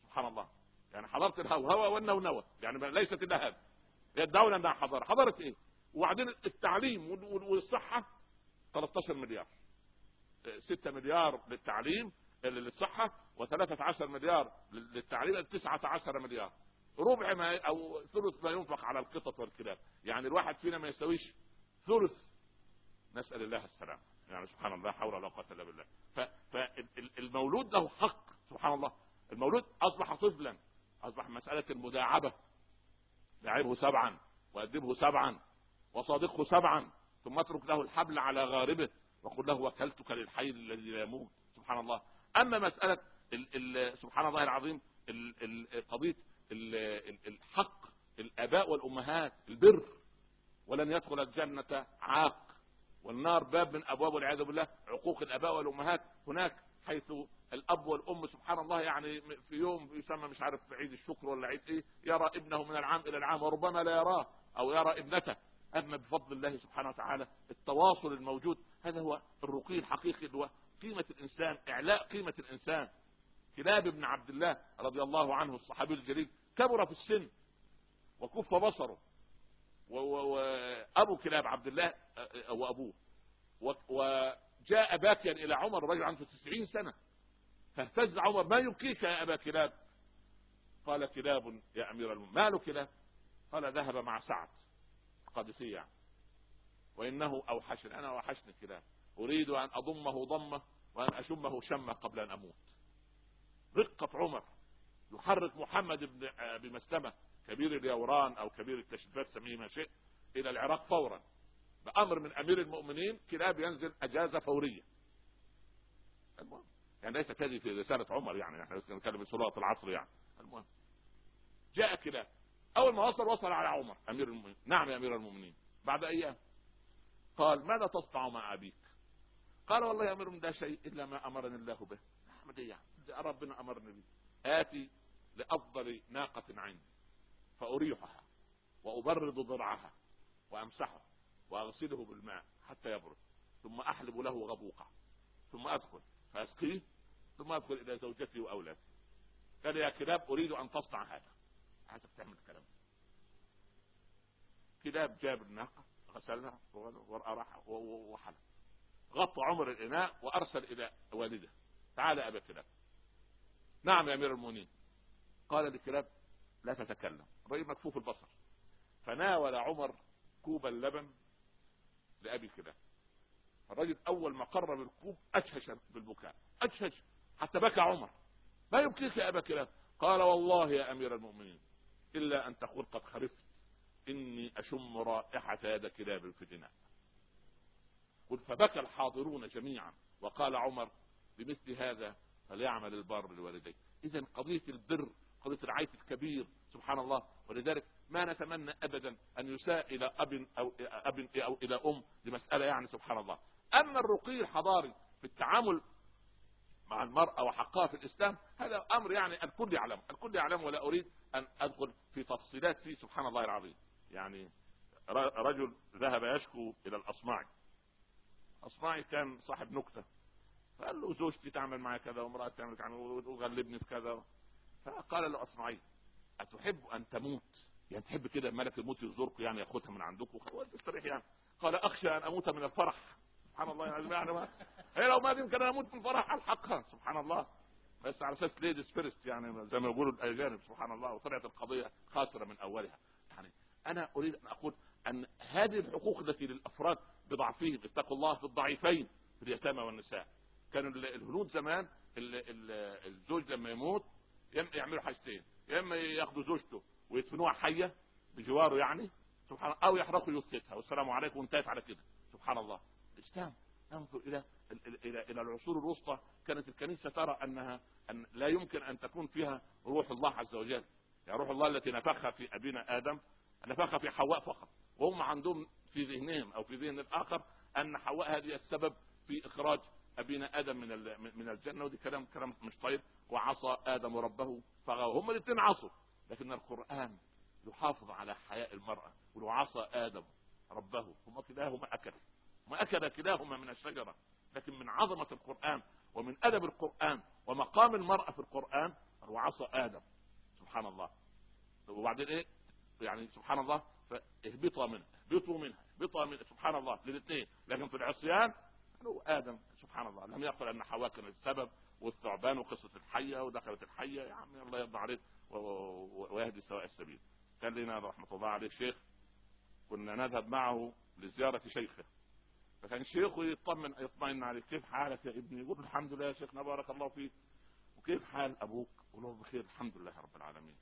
سبحان الله. يعني حضارة الهوهوة والنونوة. يعني ليست إلا هذا يدعون انها حضارة. حضارة إيه؟ وبعدين التعليم والصحة 13 مليار. 6 مليار للتعليم للصحة و13 مليار للتعليم 19 مليار. ربع ما أو ثلث ما ينفق على القطط والكلاب. يعني الواحد فينا ما يسويش ثلث. نسأل الله السلامة. يعني سبحان الله حول ولا قوة إلا بالله. فالمولود له حق سبحان الله. المولود أصبح طفلا. أصبح مسألة المداعبه لعبه سبعا وادبه سبعا وصادقه سبعا. ثم اترك له الحبل على غاربه وقل له وكلتك للحي الذي لا يموت. سبحان الله. أما مسألة ال ال سبحان الله العظيم قضية الحق الآباء والأمهات البر. ولن يدخل الجنة عاق. والنار باب من أبواب والعياذ بالله. عقوق الآباء والأمهات هناك حيث الأب والأم سبحان الله يعني في يوم يسمى مش عارف عيد الشكر ولا عيد إيه يرى ابنه من العام إلى العام وربما لا يراه أو يرى ابنته. أما بفضل الله سبحانه وتعالى التواصل الموجود هذا هو الرقي الحقيقي هو قيمة الإنسان إعلاء قيمة الإنسان. كلاب بن عبد الله رضي الله عنه الصحابي الجليل كبر في السن وكف بصره. وابو كلاب عبد الله وابوه وجاء باكيا إلى عمر رجل عنده تسعين سنة. فاهتز عمر ما يبكيك يا أبا كلاب؟ قال كلاب يا أمير المؤمنين. ماله كلاب؟ قال ذهب مع سعد القادسية يعني. وإنه أوحشني أنا أوحشني الكلاب أريد أن أضمه ضمة وأن أشمه شمة قبل أن أموت. رقة عمر. يحرك محمد بن بمسلمة كبير اليوران أو كبير التشريفات سميه ما شئت إلى العراق فورا. بأمر من أمير المؤمنين كلاب ينزل أجازة فورية. المهم يعني ليست هذه في رسالة عمر يعني إحنا نتكلم في سورة العصر يعني. المهم جاء كلاب. أول ما وصل وصل على عمر أمير المؤمنين. نعم يا أمير المؤمنين. بعد أيام قال ماذا تصنع مع أبيك؟ قال والله يا أمير لا شيء إلا ما أمرني الله به. احمد إيه ربنا أمرني به آتي لأفضل ناقة عندي. فأريحها وأبرد ضرعها وامسحه وأغسله بالماء حتى يبرد. ثم أحلب له غبوقه ثم أدخل. فأسقيه. ثم أدخل إلى زوجتي وأولادي. قال يا كلاب أريد أن تصنع هذا. عايزك تعمل الكلام كلاب جاب الناقة غسلها وراح وحلب غطى عمر الإناء وأرسل إلى والده. تعال أبا كلاب. نعم يا أمير المؤمنين. قال لكلاب لا تتكلم. الرجل مكفوف البصر. فناول عمر كوب اللبن لأبي كلاب. الرجل أول ما قرب الكوب اشهش بالبكاء. اشهش حتى بكى عمر. ما يبكيك يا أبا كلاب؟ قال والله يا أمير المؤمنين إلا أن تقول قد خرفت إني أشم رائحة يد كلاب في الاناء قل فبكى الحاضرون جميعا. وقال عمر بمثل هذا فليعمل البار بالوالدين اذا قضية البر قضية العيش الكبير سبحان الله. ولذلك ما نتمنى ابدا أن يساء إلى أب أو أب أو إلى أم لمسألة يعني سبحان الله. أما الرقي الحضاري في التعامل مع المرأة وحقها في الإسلام هذا أمر يعني الكل يعلم. الكل يعلم ولا أريد أن أدخل في تفصيلات فيه سبحان الله العظيم. يعني رجل ذهب يشكو إلى الأصمعي. أصمعي كان صاحب نكتة. فقال له زوجتي تعمل معي كذا وامرأة تعمل كذا وغلبني في كذا. فقال له أصمعي أتحب أن تموت؟ يعني تحب كده ملك الموت يزورك يعني ياخذها من عندكم تستريح يعني. قال أخشى أن أموت من الفرح. سبحان الله يعني, يعني ما هي لو ما يمكن أن أموت من الفرح ألحقها. سبحان الله. بس على أساس ladies first يعني زي ما يقولوا الأجانب سبحان الله وطلعت القضية خاسرة من أولها. يعني أنا أريد أن أقول أن هذه الحقوق التي للأفراد بضعفهم اتقوا الله في الضعيفين في اليتامى والنساء. كانوا الهنود زمان الزوج لما يموت يعملوا حاجتين يا إما ياخذوا زوجته ويدفنوها حية بجواره يعني سبحان أو يحرقوا جثتها والسلام عليكم وانتهت على كده سبحان الله. الإسلام ننظر إلى إلى إلى العصور الوسطى كانت الكنيسة ترى أنها أن لا يمكن أن تكون فيها روح الله عز وجل. يعني روح الله التي نفخها في أبينا آدم نفخها في حواء فقط. وهم عندهم في ذهنهم أو في ذهن الآخر أن حواء هذه السبب في إخراج أبينا آدم من من الجنة ودي كلام كلام مش طيب. وعصى آدم ربه فغوى هم الاثنين عصوا. لكن القرآن يحافظ على حياء المرأة ولو عصى آدم ربه هم كلاهما أكل. ما أكل كلاهما من الشجرة. لكن من عظمة القرآن ومن أدب القرآن ومقام المرأة في القرآن وعصى آدم. سبحان الله. وبعدين إيه؟ يعني سبحان الله فاهبطوا منها اهبطوا منها اهبطوا منها. سبحان الله للاثنين لكن في العصيان هو آدم سبحان الله لم يقل أن حواء كانت السبب والثعبان وقصة الحية ودخلت الحية يا عم الله يرضى عليك ويهدي سواء السبيل. كان لنا رحمة الله عليه شيخ كنا نذهب معه لزيارة شيخه. فكان شيخه يطمن يطمئن عليه كيف حالك يا ابني؟ يقول الحمد لله يا شيخنا بارك الله فيك. وكيف حال أبوك؟ يقول له بخير الحمد لله رب العالمين.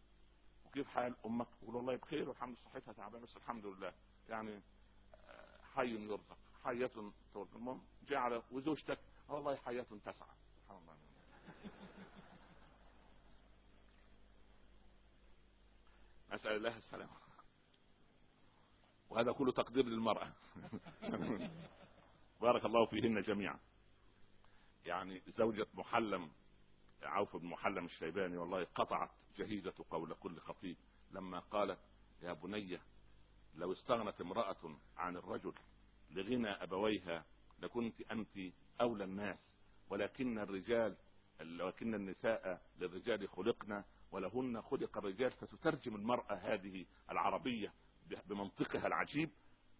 وكيف حال أمك؟ يقول والله بخير والحمد لله صحتها تعبانة بس الحمد لله. يعني آه، حي يرزق حية المهم جعل وزوجتك والله حياة تسعى سبحان الله. أسأل الله السلامة. وهذا كله تقدير للمرأة. بارك الله فيهن جميعا. يعني زوجة محلم عوف بن محلم الشيباني والله قطعت جهيزة قول كل خطيب لما قالت يا بني لو استغنت امرأة عن الرجل لغنى أبويها لكنت أنت أولى الناس ولكن الرجال ولكن النساء للرجال خلقنا ولهن خلق الرجال فتترجم المرأة هذه العربية بمنطقها العجيب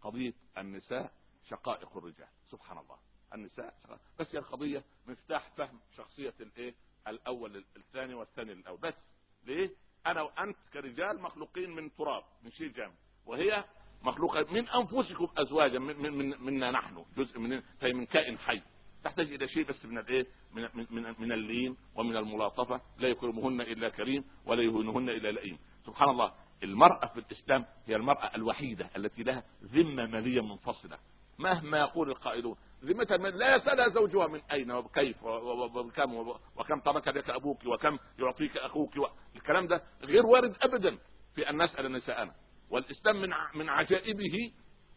قضية النساء شقائق الرجال. سبحان الله. النساء شقائق. بس هي القضية مفتاح فهم شخصية الإيه؟ الأول الثاني والثاني الأول بس. ليه؟ أنا وأنت كرجال مخلوقين من تراب من شيء جامد. وهي مخلوقة من أنفسكم أزواجا من من منا نحن جزء من فهي من كائن حي. تحتاج إلى شيء بس من الإيه؟ من من من اللين ومن الملاطفة. لا يكرمهن إلا كريم ولا يهونهن إلا لئيم. سبحان الله المرأة في الإسلام هي المرأة الوحيدة التي لها ذمة مالية منفصلة. مهما يقول القائلون ذمتها لا يسألها زوجها من أين وكيف وكم وكم ترك لك أبوك وكم يعطيك أخوك الكلام ده غير وارد أبدا في أن نسأل نساءنا. والإسلام من من عجائبه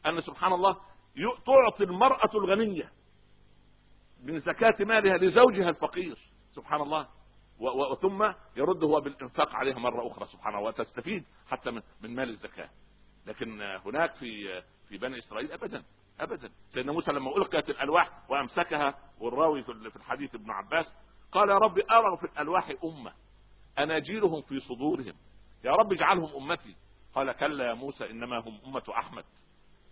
أن سبحان الله تعطي المرأة الغنية من زكاة مالها لزوجها الفقير سبحان الله. وثم يرد هو بالإنفاق عليها مرة أخرى سبحانه وتستفيد حتى من مال الزكاة. لكن هناك في في بني إسرائيل ابدا ابدا. سيدنا موسى لما القيت الألواح وأمسكها والراوي في الحديث ابن عباس قال يا رب أرى في الألواح أمة اناجيلهم في صدورهم. يا رب اجعلهم أمتي. قال كلا يا موسى إنما هم أمة أحمد.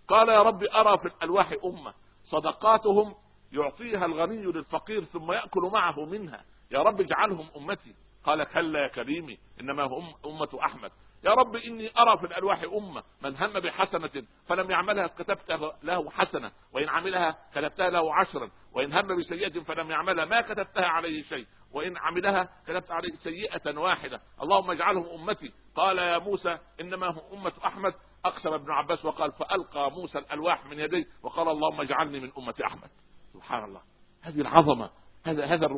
قال يا رب أرى في الألواح أمة صدقاتهم يعطيها الغني للفقير ثم يأكل معه منها. يا رب اجعلهم أمتي. قال كلا يا كريمي إنما هم أمة أحمد. يا رب إني أرى في الألواح أمة من هم بحسنة فلم يعملها كتبت له حسنة وإن عملها كتبتها له عشرا وإن هم بسيئة فلم يعملها ما كتبتها عليه شيء. وإن عملها كتبت عليه سيئة واحدة. اللهم اجعلهم أمتي. قال يا موسى إنما هم أمة أحمد. أقسم ابن عباس وقال فألقى موسى الألواح من يديه وقال اللهم اجعلني من أمة أحمد. سبحان الله. هذه العظمة. هذا هذا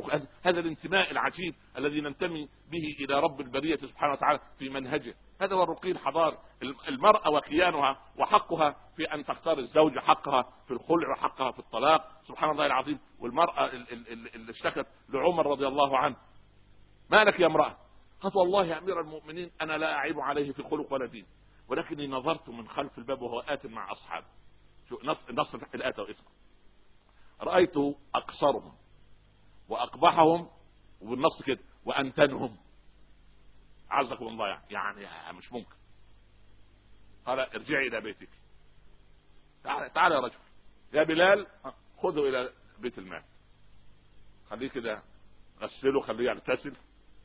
هذا الانتماء العجيب الذي ننتمي به إلى رب البرية سبحانه وتعالى في منهجه. هذا هو الرقي الحضاري المرأة وكيانها وحقها في أن تختار الزوج حقها في الخلع وحقها في الطلاق. سبحان الله العظيم. والمرأة اللي اشتكت لعمر رضي الله عنه. ما لك يا امرأة؟ قالت والله يا أمير المؤمنين أنا لا أعيب عليه في خلق ولا دين. ولكني نظرت من خلف الباب وهو آت مع أصحابه. نص نص الاتى واسمه رايت أقصرهم. وأقبحهم وبالنص كده وأنتنهم. عزكم الله يعني, يعني مش ممكن. قال ارجعي إلى بيتك. تعال تعال يا رجل. يا بلال خذه إلى بيت المال. خليه كده غسله خليه يغتسل.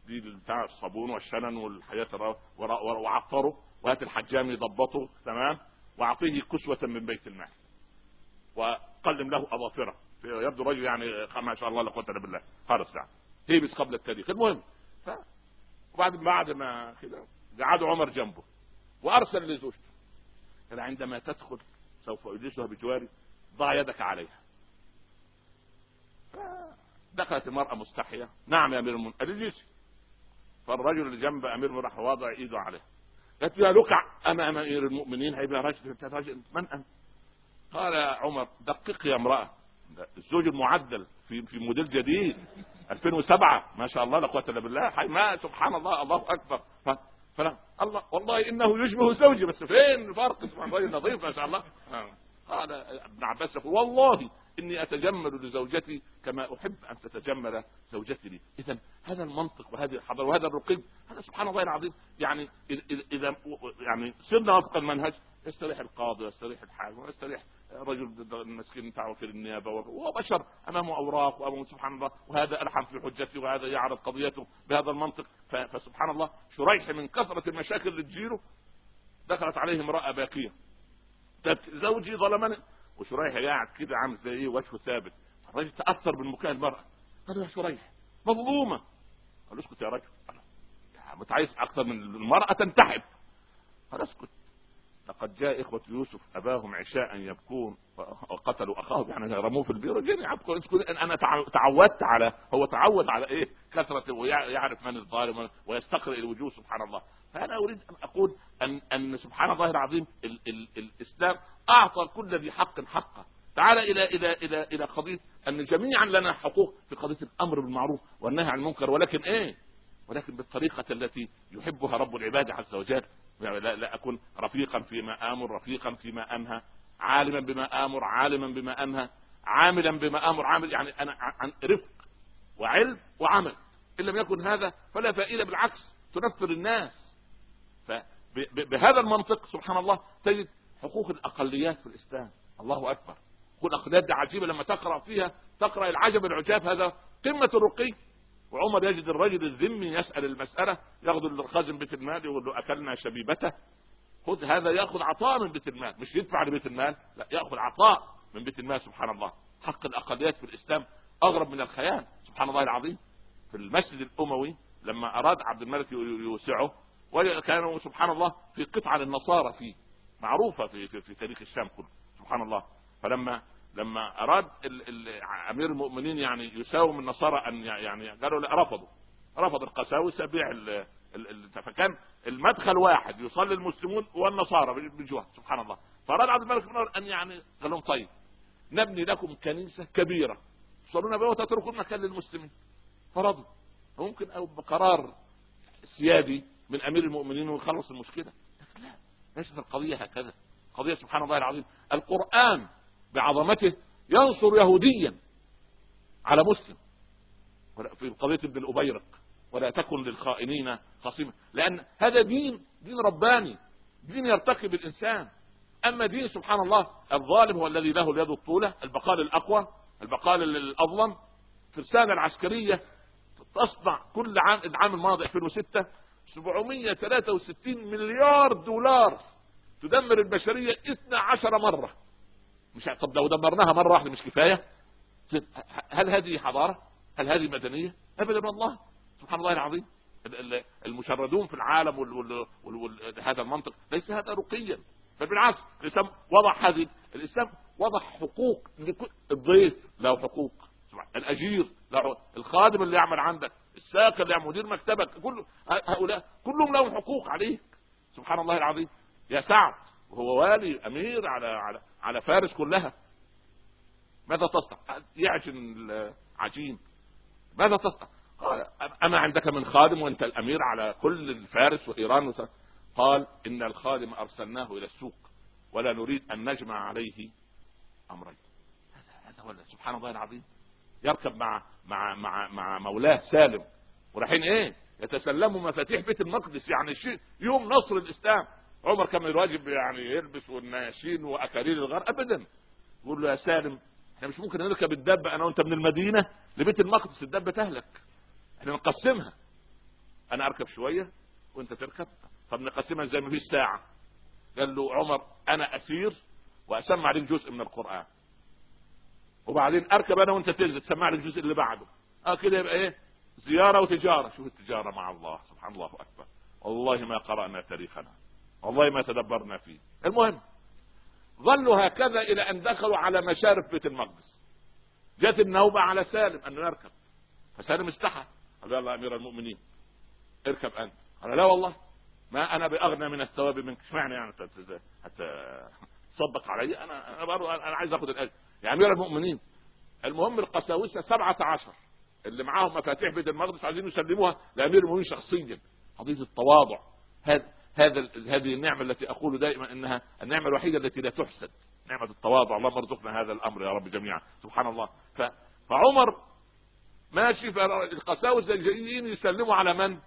دي بتاع الصابون والشنن والحياة وعطره. وهات الحجام يضبطه تمام؟ وأعطيه كسوة من بيت المال. وقلم له أظافره. يبدو رجل يعني ما شاء الله لا قوة إلا بالله. خالص يعني هيبس قبل التاريخ. المهم ف وبعد بعد ما كده قعدوا عمر جنبه وأرسل لزوجته. قال عندما تدخل سوف أجلسها بجواري ضع يدك عليها. دخلت المرأة مستحية. نعم يا أمير المؤمنين اجلسي. فالرجل اللي جنب أمير راح واضع إيده عليها. قالت يا لقع أنا أمير المؤمنين؟ هيبقى رجل من أنت؟ قال عمر دقق يا امرأة. الزوج المعدل في في موديل جديد 2007 ما شاء الله لا قوة إلا بالله. ما سبحان الله الله أكبر. فلا. الله والله إنه يشبه زوجي بس فين الفرق؟ الله نظيف ما شاء الله. قال ابن عباس يقول والله إني أتجمل لزوجتي كما أحب أن تتجمل زوجتي لي اذا هذا المنطق وهذه الحضارة وهذا الرقي هذا سبحان الله العظيم. يعني إذا يعني سرنا وفق المنهج يستريح القاضي ويستريح الحاكم ويستريح رجل مسكين بتاع وكيل النيابة وهو بشر. امامه أوراق وامامه سبحان الله وهذا ألحم في حجته وهذا يعرض قضيته بهذا المنطق. فسبحان الله شريح من كثرة المشاكل اللي تجيله دخلت عليه امرأة باكيه زوجي ظلمني. وشريح قاعد كده عامل زي إيه؟ وجهه ثابت. الرجل تأثر بالمكان المرأة. قال يا شريح مظلومة. قال اسكت يا رجل. متعايز أكثر من المرأة تنتحب. قال اسكت. لقد جاء إخوة يوسف أباهم عشاء يبكون وقتلوا أخاهم. يعني رموه في البير جري أنا تعودت على هو تعود على إيه؟ كثرة ويعرف من الظالم ويستقرئ الوجوه سبحان الله. فأنا أريد أن أقول أن أن سبحان الله العظيم ال ال الإسلام أعطى كل ذي حق حقه. تعال إلى إلى إلى إلى قضية أن جميعا لنا حقوق في قضية الأمر بالمعروف والنهي عن المنكر. ولكن إيه؟ ولكن بالطريقة التي يحبها رب العباد عز وجل. يعني لا, لا أكون رفيقا فيما آمر رفيقا فيما أنهى عالما بما آمر عالما بما أنهى عاملا بما آمر عامل يعني أنا عن رفق وعلم وعمل. إن لم يكن هذا فلا فائدة بالعكس تنفر الناس. فبهذا المنطق سبحان الله تجد حقوق الأقليات في الإسلام. الله أكبر. حقوق الأقليات دي عجيبة لما تقرأ فيها تقرأ العجب العجاب هذا قمة الرقي. وعمر يجد الرجل الذمي يسأل المسألة ياخذ الخازن بيت المال يقول له أكلنا شبيبته. خذ هذا يأخذ عطاء من بيت المال مش يدفع لبيت المال لا يأخذ عطاء من بيت المال سبحان الله. حق الأقليات في الإسلام أغرب من الخيال سبحان الله العظيم. في المسجد الأموي لما أراد عبد الملك يوسعه وكانوا سبحان الله في قطعة للنصارى فيه معروفة في, في, في تاريخ الشام كله سبحان الله. فلما لما أراد أمير المؤمنين يعني يساوم النصارى أن يعني قالوا لا رفضوا. رفض القساوسه بيع فكان المدخل واحد يصلي المسلمون والنصارى بجوه سبحان الله. فأراد عبد الملك بن أن يعني قال لهم طيب نبني لكم كنيسة كبيرة. تصلون بها وتتركون مكان للمسلمين. فرضوا. ممكن أو بقرار سيادي من أمير المؤمنين ويخلص المشكلة؟ لكن لا. ليست القضية هكذا. قضية سبحان الله العظيم. القرآن بعظمته ينصر يهوديا على مسلم. في قضية ابن الأبيرق ولا تكن للخائنين خصيما لأن هذا دين دين رباني دين يرتقي بالإنسان. أما دين سبحان الله الظالم هو الذي له اليد الطولة البقال الأقوى البقال الأظلم. الترسانه العسكرية تصنع كل عام العام الماضي 2006 763 مليار دولار تدمر البشرية 12 مرة. مش طب لو دمرناها مرة واحدة مش كفاية؟ هل هذه حضارة؟ هل هذه مدنية؟ ابدا والله سبحان الله العظيم. المشردون في العالم وهذا المنطق ليس هذا رقيا بل بالعكس الإسلام وضع هذه الإسلام وضع حقوق الضيف له حقوق. الأجير له الخادم اللي يعمل عندك الساق اللي يعمل مدير مكتبك كل هؤلاء كلهم لهم حقوق عليك. سبحان الله العظيم. يا سعد وهو والي أمير على على على فارس كلها. ماذا تصنع؟ يعجن العجين. ماذا تصنع؟ قال أما عندك من خادم وأنت الأمير على كل الفارس وإيران قال إن الخادم أرسلناه إلى السوق ولا نريد أن نجمع عليه أمرين. هذا هذا سبحان الله العظيم. يركب مع مع مع مع مولاه سالم. ورايحين إيه؟ يتسلموا مفاتيح بيت المقدس يعني شيء يوم نصر الإسلام. عمر كان الواجب يعني يلبس والناشين واكاليل الغار ابدا. يقول له يا سالم إحنا مش ممكن نركب الدبة أنا وأنت من المدينة لبيت المقدس الدبة تهلك. إحنا نقسمها أنا أركب شوية وأنت تركب. طب نقسمها زي ما فيش ساعة. قال له عمر أنا أسير وأسمع عليك جزء من القرآن. وبعدين أركب أنا وأنت تنزل تسمع لي الجزء اللي بعده. آه كده يبقى إيه؟ زيارة وتجارة. شوف التجارة مع الله. سبحان الله أكبر. والله ما قرأنا تاريخنا. والله ما تدبرنا فيه. المهم ظلوا هكذا إلى أن دخلوا على مشارف بيت المقدس. جت النوبة على سالم انه يركب فسالم استحى. قال له يلا أمير المؤمنين اركب أنت. قال لا والله ما أنا بأغنى من الثواب منك. اشمعنى يعني؟ حتى تصدق علي. أنا أنا أنا عايز آخذ الأجر. يا أمير المؤمنين المهم القساوسة سبعة عشر. اللي معاهم مفاتيح بيت المقدس عايزين يسلموها لأمير المؤمنين شخصيا. قضية التواضع. هذا هذا هذه النعمة التي أقول دائما إنها النعمة الوحيدة التي لا تحسد نعمة التواضع اللهم ارزقنا هذا الأمر يا رب جميعا سبحان الله ف... فعمر ماشي فالقساوسه جايين يسلموا على من؟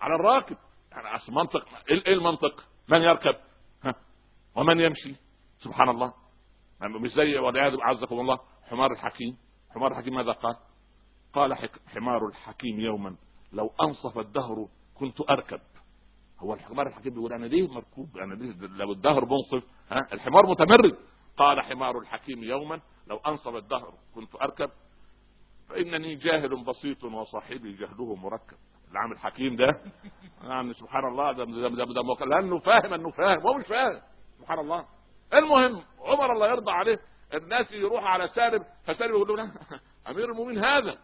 على الراكب يعني أصل منطق إيه المنطق؟ من يركب؟ ها؟ ومن يمشي؟ سبحان الله مش زي والعياذ عزكم الله حمار الحكيم حمار الحكيم ماذا قال؟ قال حمار الحكيم يوما لو أنصف الدهر كنت أركب هو الحمار الحكيم بيقول أنا ليه مركوب؟ أنا ليه لو الدهر منصف ها؟ الحمار متمرد. قال حمار الحكيم يوما لو انصف الدهر كنت أركب فإنني جاهل بسيط وصاحبي جهله مركب. العام الحكيم ده يعني سبحان الله ده ده ده, ده, ده لأنه فاهم انه فاهم هو مش فاهم. سبحان الله. المهم عمر الله يرضى عليه الناس يروح على سالم فسالم يقول له أمير المؤمنين هذا.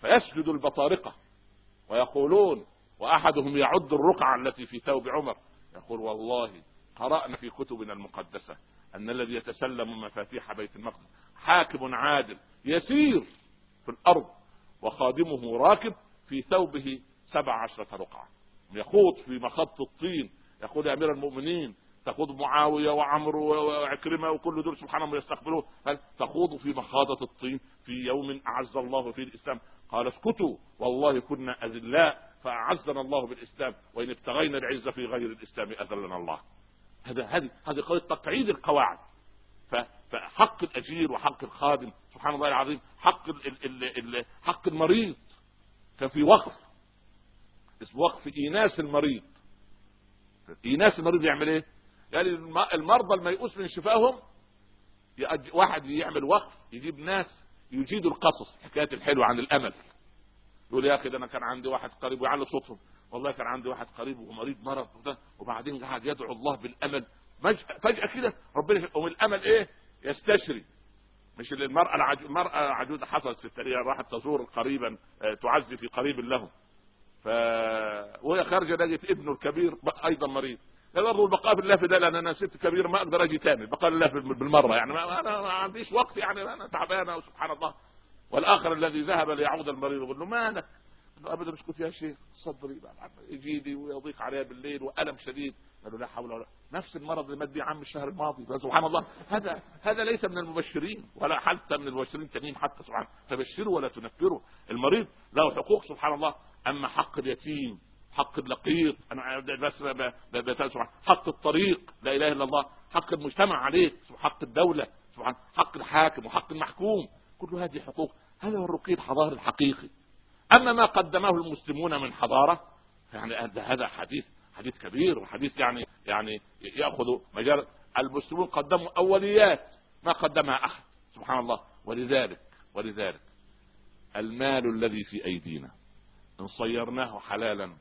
فيسجد البطارقة ويقولون وأحدهم يعد الرقعة التي في ثوب عمر. يقول والله قرأنا في كتبنا المقدسة أن الذي يتسلم مفاتيح بيت المقدس حاكم عادل يسير في الأرض وخادمه راكب في ثوبه سبع عشرة رقعة. يخوض في مخط الطين. يقول يا أمير المؤمنين تخوض معاوية وعمرو وعكرمة وكل دول سبحان الله هل تخوض في مخاضة الطين في يوم أعز الله فيه الإسلام؟ قال اسكتوا والله كنا أذلاء فأعزنا الله بالإسلام وإن ابتغينا العزة في غير الإسلام أذلنا الله. هذا هذه هذه قضية تقعيد القواعد. فحق الأجير وحق الخادم سبحان الله العظيم حق ال ال ال حق المريض. كان في وقف. اسمه وقف إيناس المريض. إيناس المريض يعمل إيه؟ يعني المرضى الميؤوس من شفائهم واحد يعمل وقف يجيب ناس يجيدوا القصص حكايات الحلوه عن الأمل. يقول يا أخي ده أنا كان عندي واحد قريب ويعلق صوتهم. والله كان عندي واحد قريب ومريض مرض وده وبعدين قعد يدعو الله بالأمل. فجاه كده ربنا ومن الامل إيه؟ يستشري. مش المرأة العجوز المرأة عجوزة حصلت في التاريخ راحت تزور قريبا تعزي في قريب لهم. ف وهي خارجة لقيت ابنه الكبير أيضا مريض. برضه البقاء في الله في ده لأن أنا ست كبير ما أقدر أجي تاني. البقاء لله بالمرة يعني. ما أنا ما عنديش وقت يعني أنا تعبانة وسبحان الله. والآخر الذي ذهب ليعود المريض يقول له مالك أبدا مش كنت يا شيخ صدري يجي لي ويضيق عليها بالليل وألم شديد. قالوا لا حول ولا نفس المرض اللي مات بيه عم الشهر الماضي. سبحان الله هذا هذا ليس من المبشرين ولا حتى من المبشرين التانيين حتى سبحان فبشروا ولا تنفروا. المريض له حقوق سبحان الله أما حق اليتيم حق اللقيط أنا بس حق الطريق لا إله إلا الله حق المجتمع عليك حق الدولة سبحان حق الحاكم وحق المحكوم. كل هذه حقوق. هذا هو الرقي الحضاري الحقيقي أما ما قدمه المسلمون من حضارة يعني هذا حديث حديث كبير وحديث يعني يعني يأخذ مجال. المسلمون قدموا أوليات ما قدمها أحد. سبحان الله. ولذلك ولذلك المال الذي في أيدينا إن صيرناه حلالا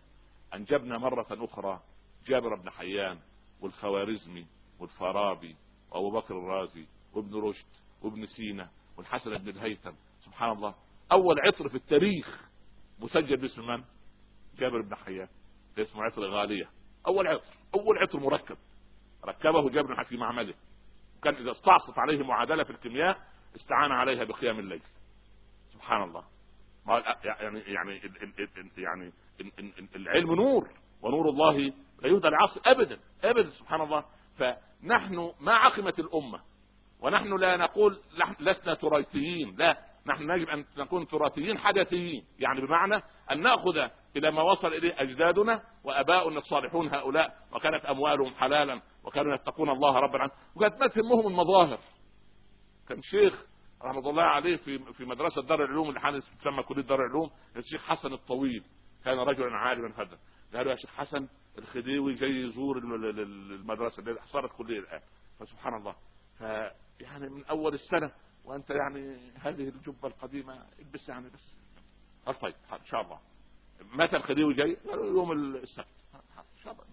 أنجبنا مرة أخرى جابر بن حيان والخوارزمي والفارابي وأبو بكر الرازي وابن رشد وابن سينا والحسن بن الهيثم سبحان الله. أول عطر في التاريخ مسجل باسم من؟ جابر بن حيان. اسمه عطر غالية. أول عطر أول عطر مركب. ركبه جابر في معمله كان إذا استعصت عليه معادلة في الكيمياء استعان عليها بقيام الليل. سبحان الله. يعني يعني يعني العلم نور. ونور الله لا يهدى العصر ابدا ابدا سبحان الله. فنحن ما عقمت الأمة. ونحن لا نقول لسنا تراثيين. لا. نحن يجب أن نكون تراثيين حدثيين. يعني بمعنى أن نأخذ إلى ما وصل إليه أجدادنا وآباؤنا الصالحون هؤلاء وكانت أموالهم حلالا وكانوا يتقون الله رب العالمين وكانت ما تهمهم المظاهر. كان شيخ رحمة الله عليه في في مدرسة دار العلوم اللي حاليا تسمى كلية دار العلوم الشيخ حسن الطويل كان رجلا عالما هذا. قالوا يا شيخ حسن الخديوي جاي يزور المدرسة اللي صارت كلية الآن. فسبحان الله. ف يعني من أول السنة وأنت يعني هذه الجبة القديمة البس يعني بس. طيب إن شاء الله. متى الخديوي جاي؟ يوم السبت. إن شاء الله.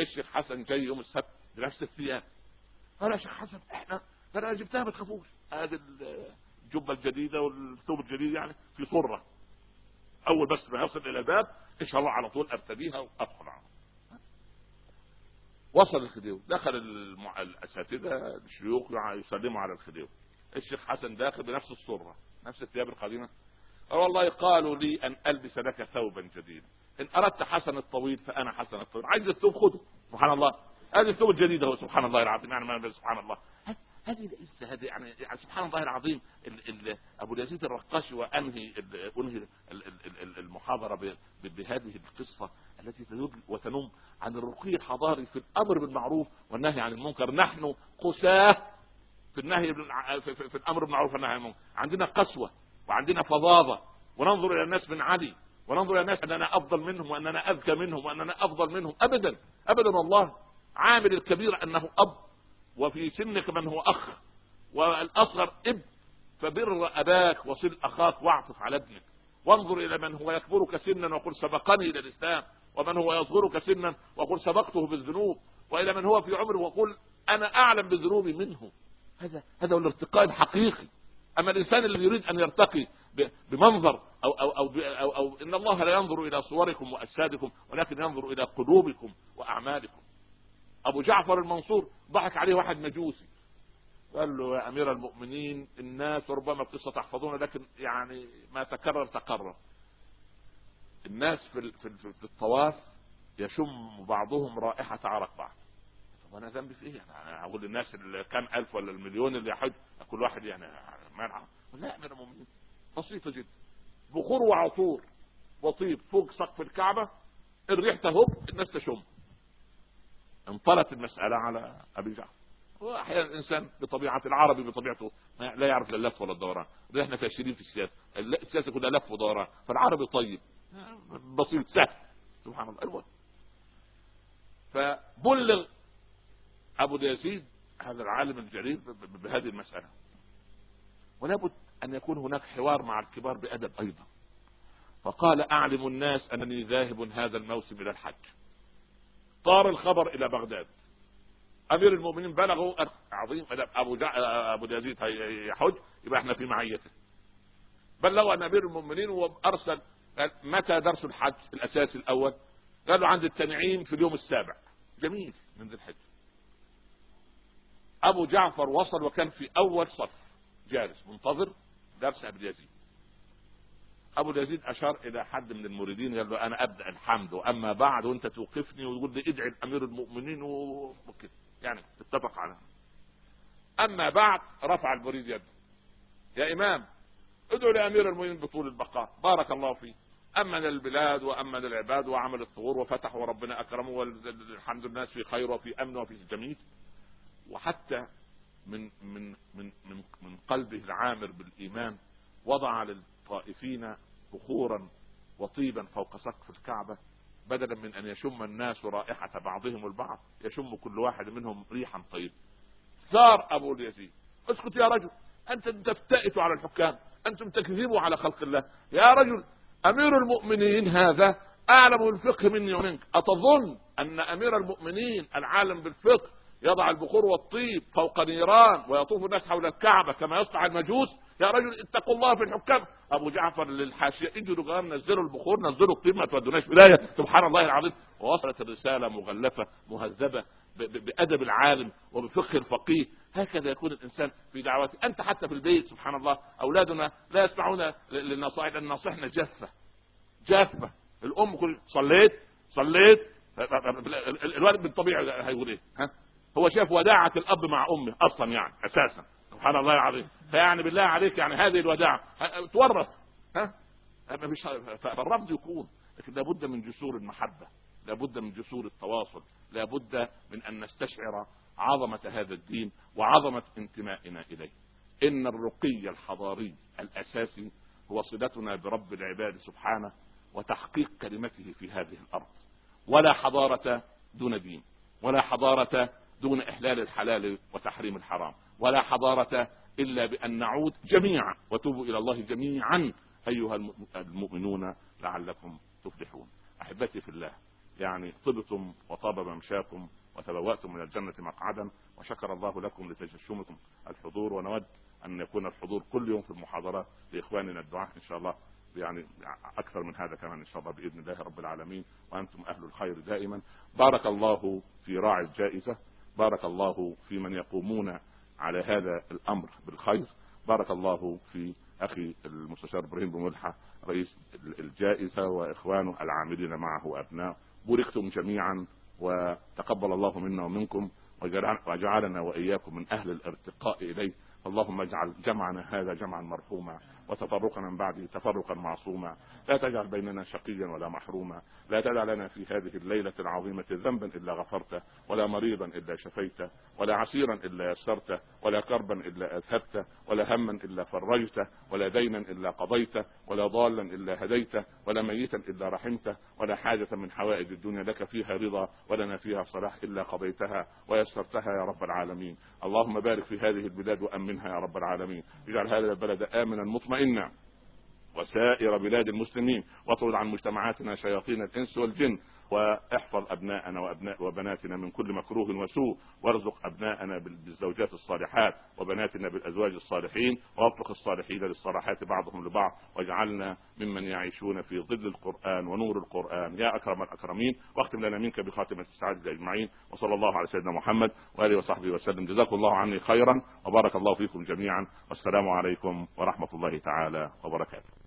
الشيخ حسن جاي يوم السبت بنفس الثياب. قال يا شيخ حسن إحنا أنا جبتها ما تخافوش هذه الجبة الجديدة والثوب الجديد يعني في صره أول بس ما يصل إلى الباب إن شاء الله على طول أرتديها وأدخل على وصل الخديوي. دخل المع... الأساتذة الشيوخ يسلموا على الخديوي. الشيخ حسن داخل بنفس الصره نفس الثياب القديمة. والله قالوا لي أن ألبس لك ثوبا جديدا. إن أردت حسن الطويل فأنا حسن الطويل. عايز الثوب خذه سبحان الله. هذه الثوب الجديد هو سبحان الله العظيم. يعني سبحان الله. هذه العزه هذه يعني, يعني سبحان الله العظيم ال ال أبو اليزيد الرقاشي وأنهي أنهي المحاضرة بهذه القصة التي وتنم عن الرقي الحضاري في الأمر بالمعروف والنهي عن المنكر. نحن قساة في النهي في الأمر بالمعروف والنهي عن المنكر. عندنا قسوة وعندنا فظاظة. وننظر إلى الناس من عدي. وننظر إلى الناس أننا أفضل منهم وأننا أذكى منهم وأننا أفضل منهم. ابدا. ابدا والله. عامل الكبير أنه أب. وفي سنك من هو أخ والأصغر اب فبر أباك وصل أخاك واعطف على ابنك. وانظر إلى من هو يكبرك سنا وقل سبقني إلى الإسلام. ومن هو يصغرك سنا وقل سبقته بالذنوب. وإلى من هو في عمره وقل أنا أعلم بذنوبي منه. هذا هذا هو الارتقاء الحقيقي. أما الإنسان الذي يريد أن يرتقي بمنظر أو, أو, أو, أو, أو إن الله لا ينظر إلى صوركم وأجسادكم ولكن ينظر إلى قلوبكم وأعمالكم. أبو جعفر المنصور ضحك عليه واحد مجوسي قال له يا أمير المؤمنين الناس ربما القصة تحفظون لكن يعني ما تكرر تكرر. الناس في في, الطواف يشم بعضهم رائحة عرق بعض. طب أنا ذنبي في إيه؟ يعني أقول للناس كم ألف ولا المليون اللي يحج كل واحد يعني ما لا أمير المؤمنين بسيطة جدا. بخور وعطور وطيب فوق سقف الكعبة الريح تهب الناس تشم. انطلت المسألة على أبي جعفر. وأحيانا الإنسان بطبيعة العربي بطبيعته لا يعرف لا اللف ولا الدوران إحنا فاشلين في السياسة. السياسة كلها لف ودوران. فالعربي طيب. بسيط سهل. سبحان الله. المهم. فبلغ أبو اليزيد هذا العالم الجليل بهذه المسألة. ولا بد أن يكون هناك حوار مع الكبار بأدب أيضا. فقال أعلم الناس أنني ذاهب هذا الموسم إلى الحج. طار الخبر إلى بغداد. أمير المؤمنين بلغوا عظيم أبو جع... أبو يزيد يحج يبقى إحنا في معيته. بلغوا أن أمير المؤمنين وارسل متى درس الحج الأساسي الأول؟ قالوا عند التنعيم في اليوم السابع. جميل من ذي الحجه أبو جعفر وصل وكان في أول صف جالس منتظر درس أبو يزيد. أبو اليزيد أشار إلى حد من المريدين قال له أنا أبدأ الحمد وأما بعد وأنت توقفني وتقول لي ادعي الأمير المؤمنين وكده. يعني اتفق على أما بعد رفع المريد يده. يا إمام ادعو لأمير المؤمنين بطول البقاء. بارك الله فيه امن البلاد وامن العباد وعمل الثغور وفتح وربنا أكرمه والحمد لله في خير وفي أمن وفي جميل. وحتى من من من من, من قلبه العامر بالإيمان وضع للطائفين بخورا وطيبا فوق سقف الكعبة بدلا من أن يشم الناس رائحة بعضهم البعض يشم كل واحد منهم ريحا طيبة. ثار أبو اليزيد اسكت يا رجل أنت تفتئت على الحكام أنتم تكذبوا على خلق الله. يا رجل أمير المؤمنين هذا أعلم بالفقه مني ومنك. أتظن أن أمير المؤمنين العالم بالفقه يضع البخور والطيب فوق نيران ويطوف الناس حول الكعبة كما يصنع المجوس؟ يا رجل اتقوا الله في الحكام. أبو جعفر للحاشية إجوا قام نزلوا البخور نزلوا الطيب ما تودوناش ولايه سبحان الله العظيم. ووصلت الرسالة مغلفة مهذبة بأدب العالم وبفقه الفقيه. هكذا يكون الإنسان في دعوته. أنت حتى في البيت سبحان الله. أولادنا لا يسمعون للنصائح لأن نصيحنا جافة. جافة. الأم كل صليت صليت. الولد بالطبيعي هيقول إيه؟ ها؟ هو شاف وداعة الأب مع أمه أصلا يعني أساسا. سبحان الله العظيم. فيعني بالله عليك يعني هذه الوداعة تورث. ها؟ فالرفض يكون. لكن لابد من جسور المحبة. لابد من جسور التواصل. لابد من أن نستشعر عظمة هذا الدين وعظمة انتمائنا إليه. إن الرقي الحضاري الأساسي هو صلتنا برب العباد سبحانه وتحقيق كلمته في هذه الأرض. ولا حضارة دون دين. ولا حضارة دون إحلال الحلال وتحريم الحرام. ولا حضارة إلا بأن نعود جميعا. وتوبوا إلى الله جميعا. أيها المؤمنون لعلكم تفلحون. أحبتي في الله يعني طبتم وطاب ممشاكم وتبوأتم من الجنة مقعدا وشكر الله لكم لتجشمكم الحضور. ونود أن يكون الحضور كل يوم في المحاضرات لإخواننا الدعاء إن شاء الله يعني أكثر من هذا كمان إن شاء الله بإذن الله رب العالمين. وأنتم أهل الخير دائما. بارك الله في راعي الجائزة. بارك الله في من يقومون على هذا الأمر بالخير. بارك الله في أخي المستشار إبراهيم بن ملحه رئيس الجائزة وإخوانه العاملين معه وابناء بوركتم جميعا وتقبل الله منا ومنكم وجعلنا وإياكم من أهل الارتقاء إليه. اللهم اجعل جمعنا هذا جمعا مرحوما وتفرقنا من بعده تفرقا معصوما. لا تجعل بيننا شقيا ولا محروما. لا تدع لنا في هذه الليلة العظيمة ذنبا إلا غفرته ولا مريضا إلا شفيته ولا عسيرا إلا يسرته ولا كربا إلا أذهبته ولا هما إلا فرجته ولا دينا إلا قضيته ولا ضالا إلا هديته ولا ميتا إلا رحمته ولا حاجة من حوائج الدنيا لك فيها رضا ولنا فيها صلاح إلا قضيتها ويسرتها يا رب العالمين. اللهم بارك في هذه البلاد وأمنها يا رب العالمين. اجعل هذا البلد آمنا مطمئنا. وسائر بلاد المسلمين. واطرد عن مجتمعاتنا شياطين الإنس والجن. واحفظ أبناءنا وأبناء وبناتنا من كل مكروه وسوء وارزق أبناءنا بالزوجات الصالحات وبناتنا بالأزواج الصالحين ووفق الصالحين للصالحات بعضهم لبعض واجعلنا ممن يعيشون في ظل القرآن ونور القرآن. يا أكرم الأكرمين واختم لنا منك بخاتمة السعادة أجمعين وصلى الله على سيدنا محمد وآله وصحبه وسلم. جزاكم الله عني خيرا وبارك الله فيكم جميعا والسلام عليكم ورحمة الله تعالى وبركاته.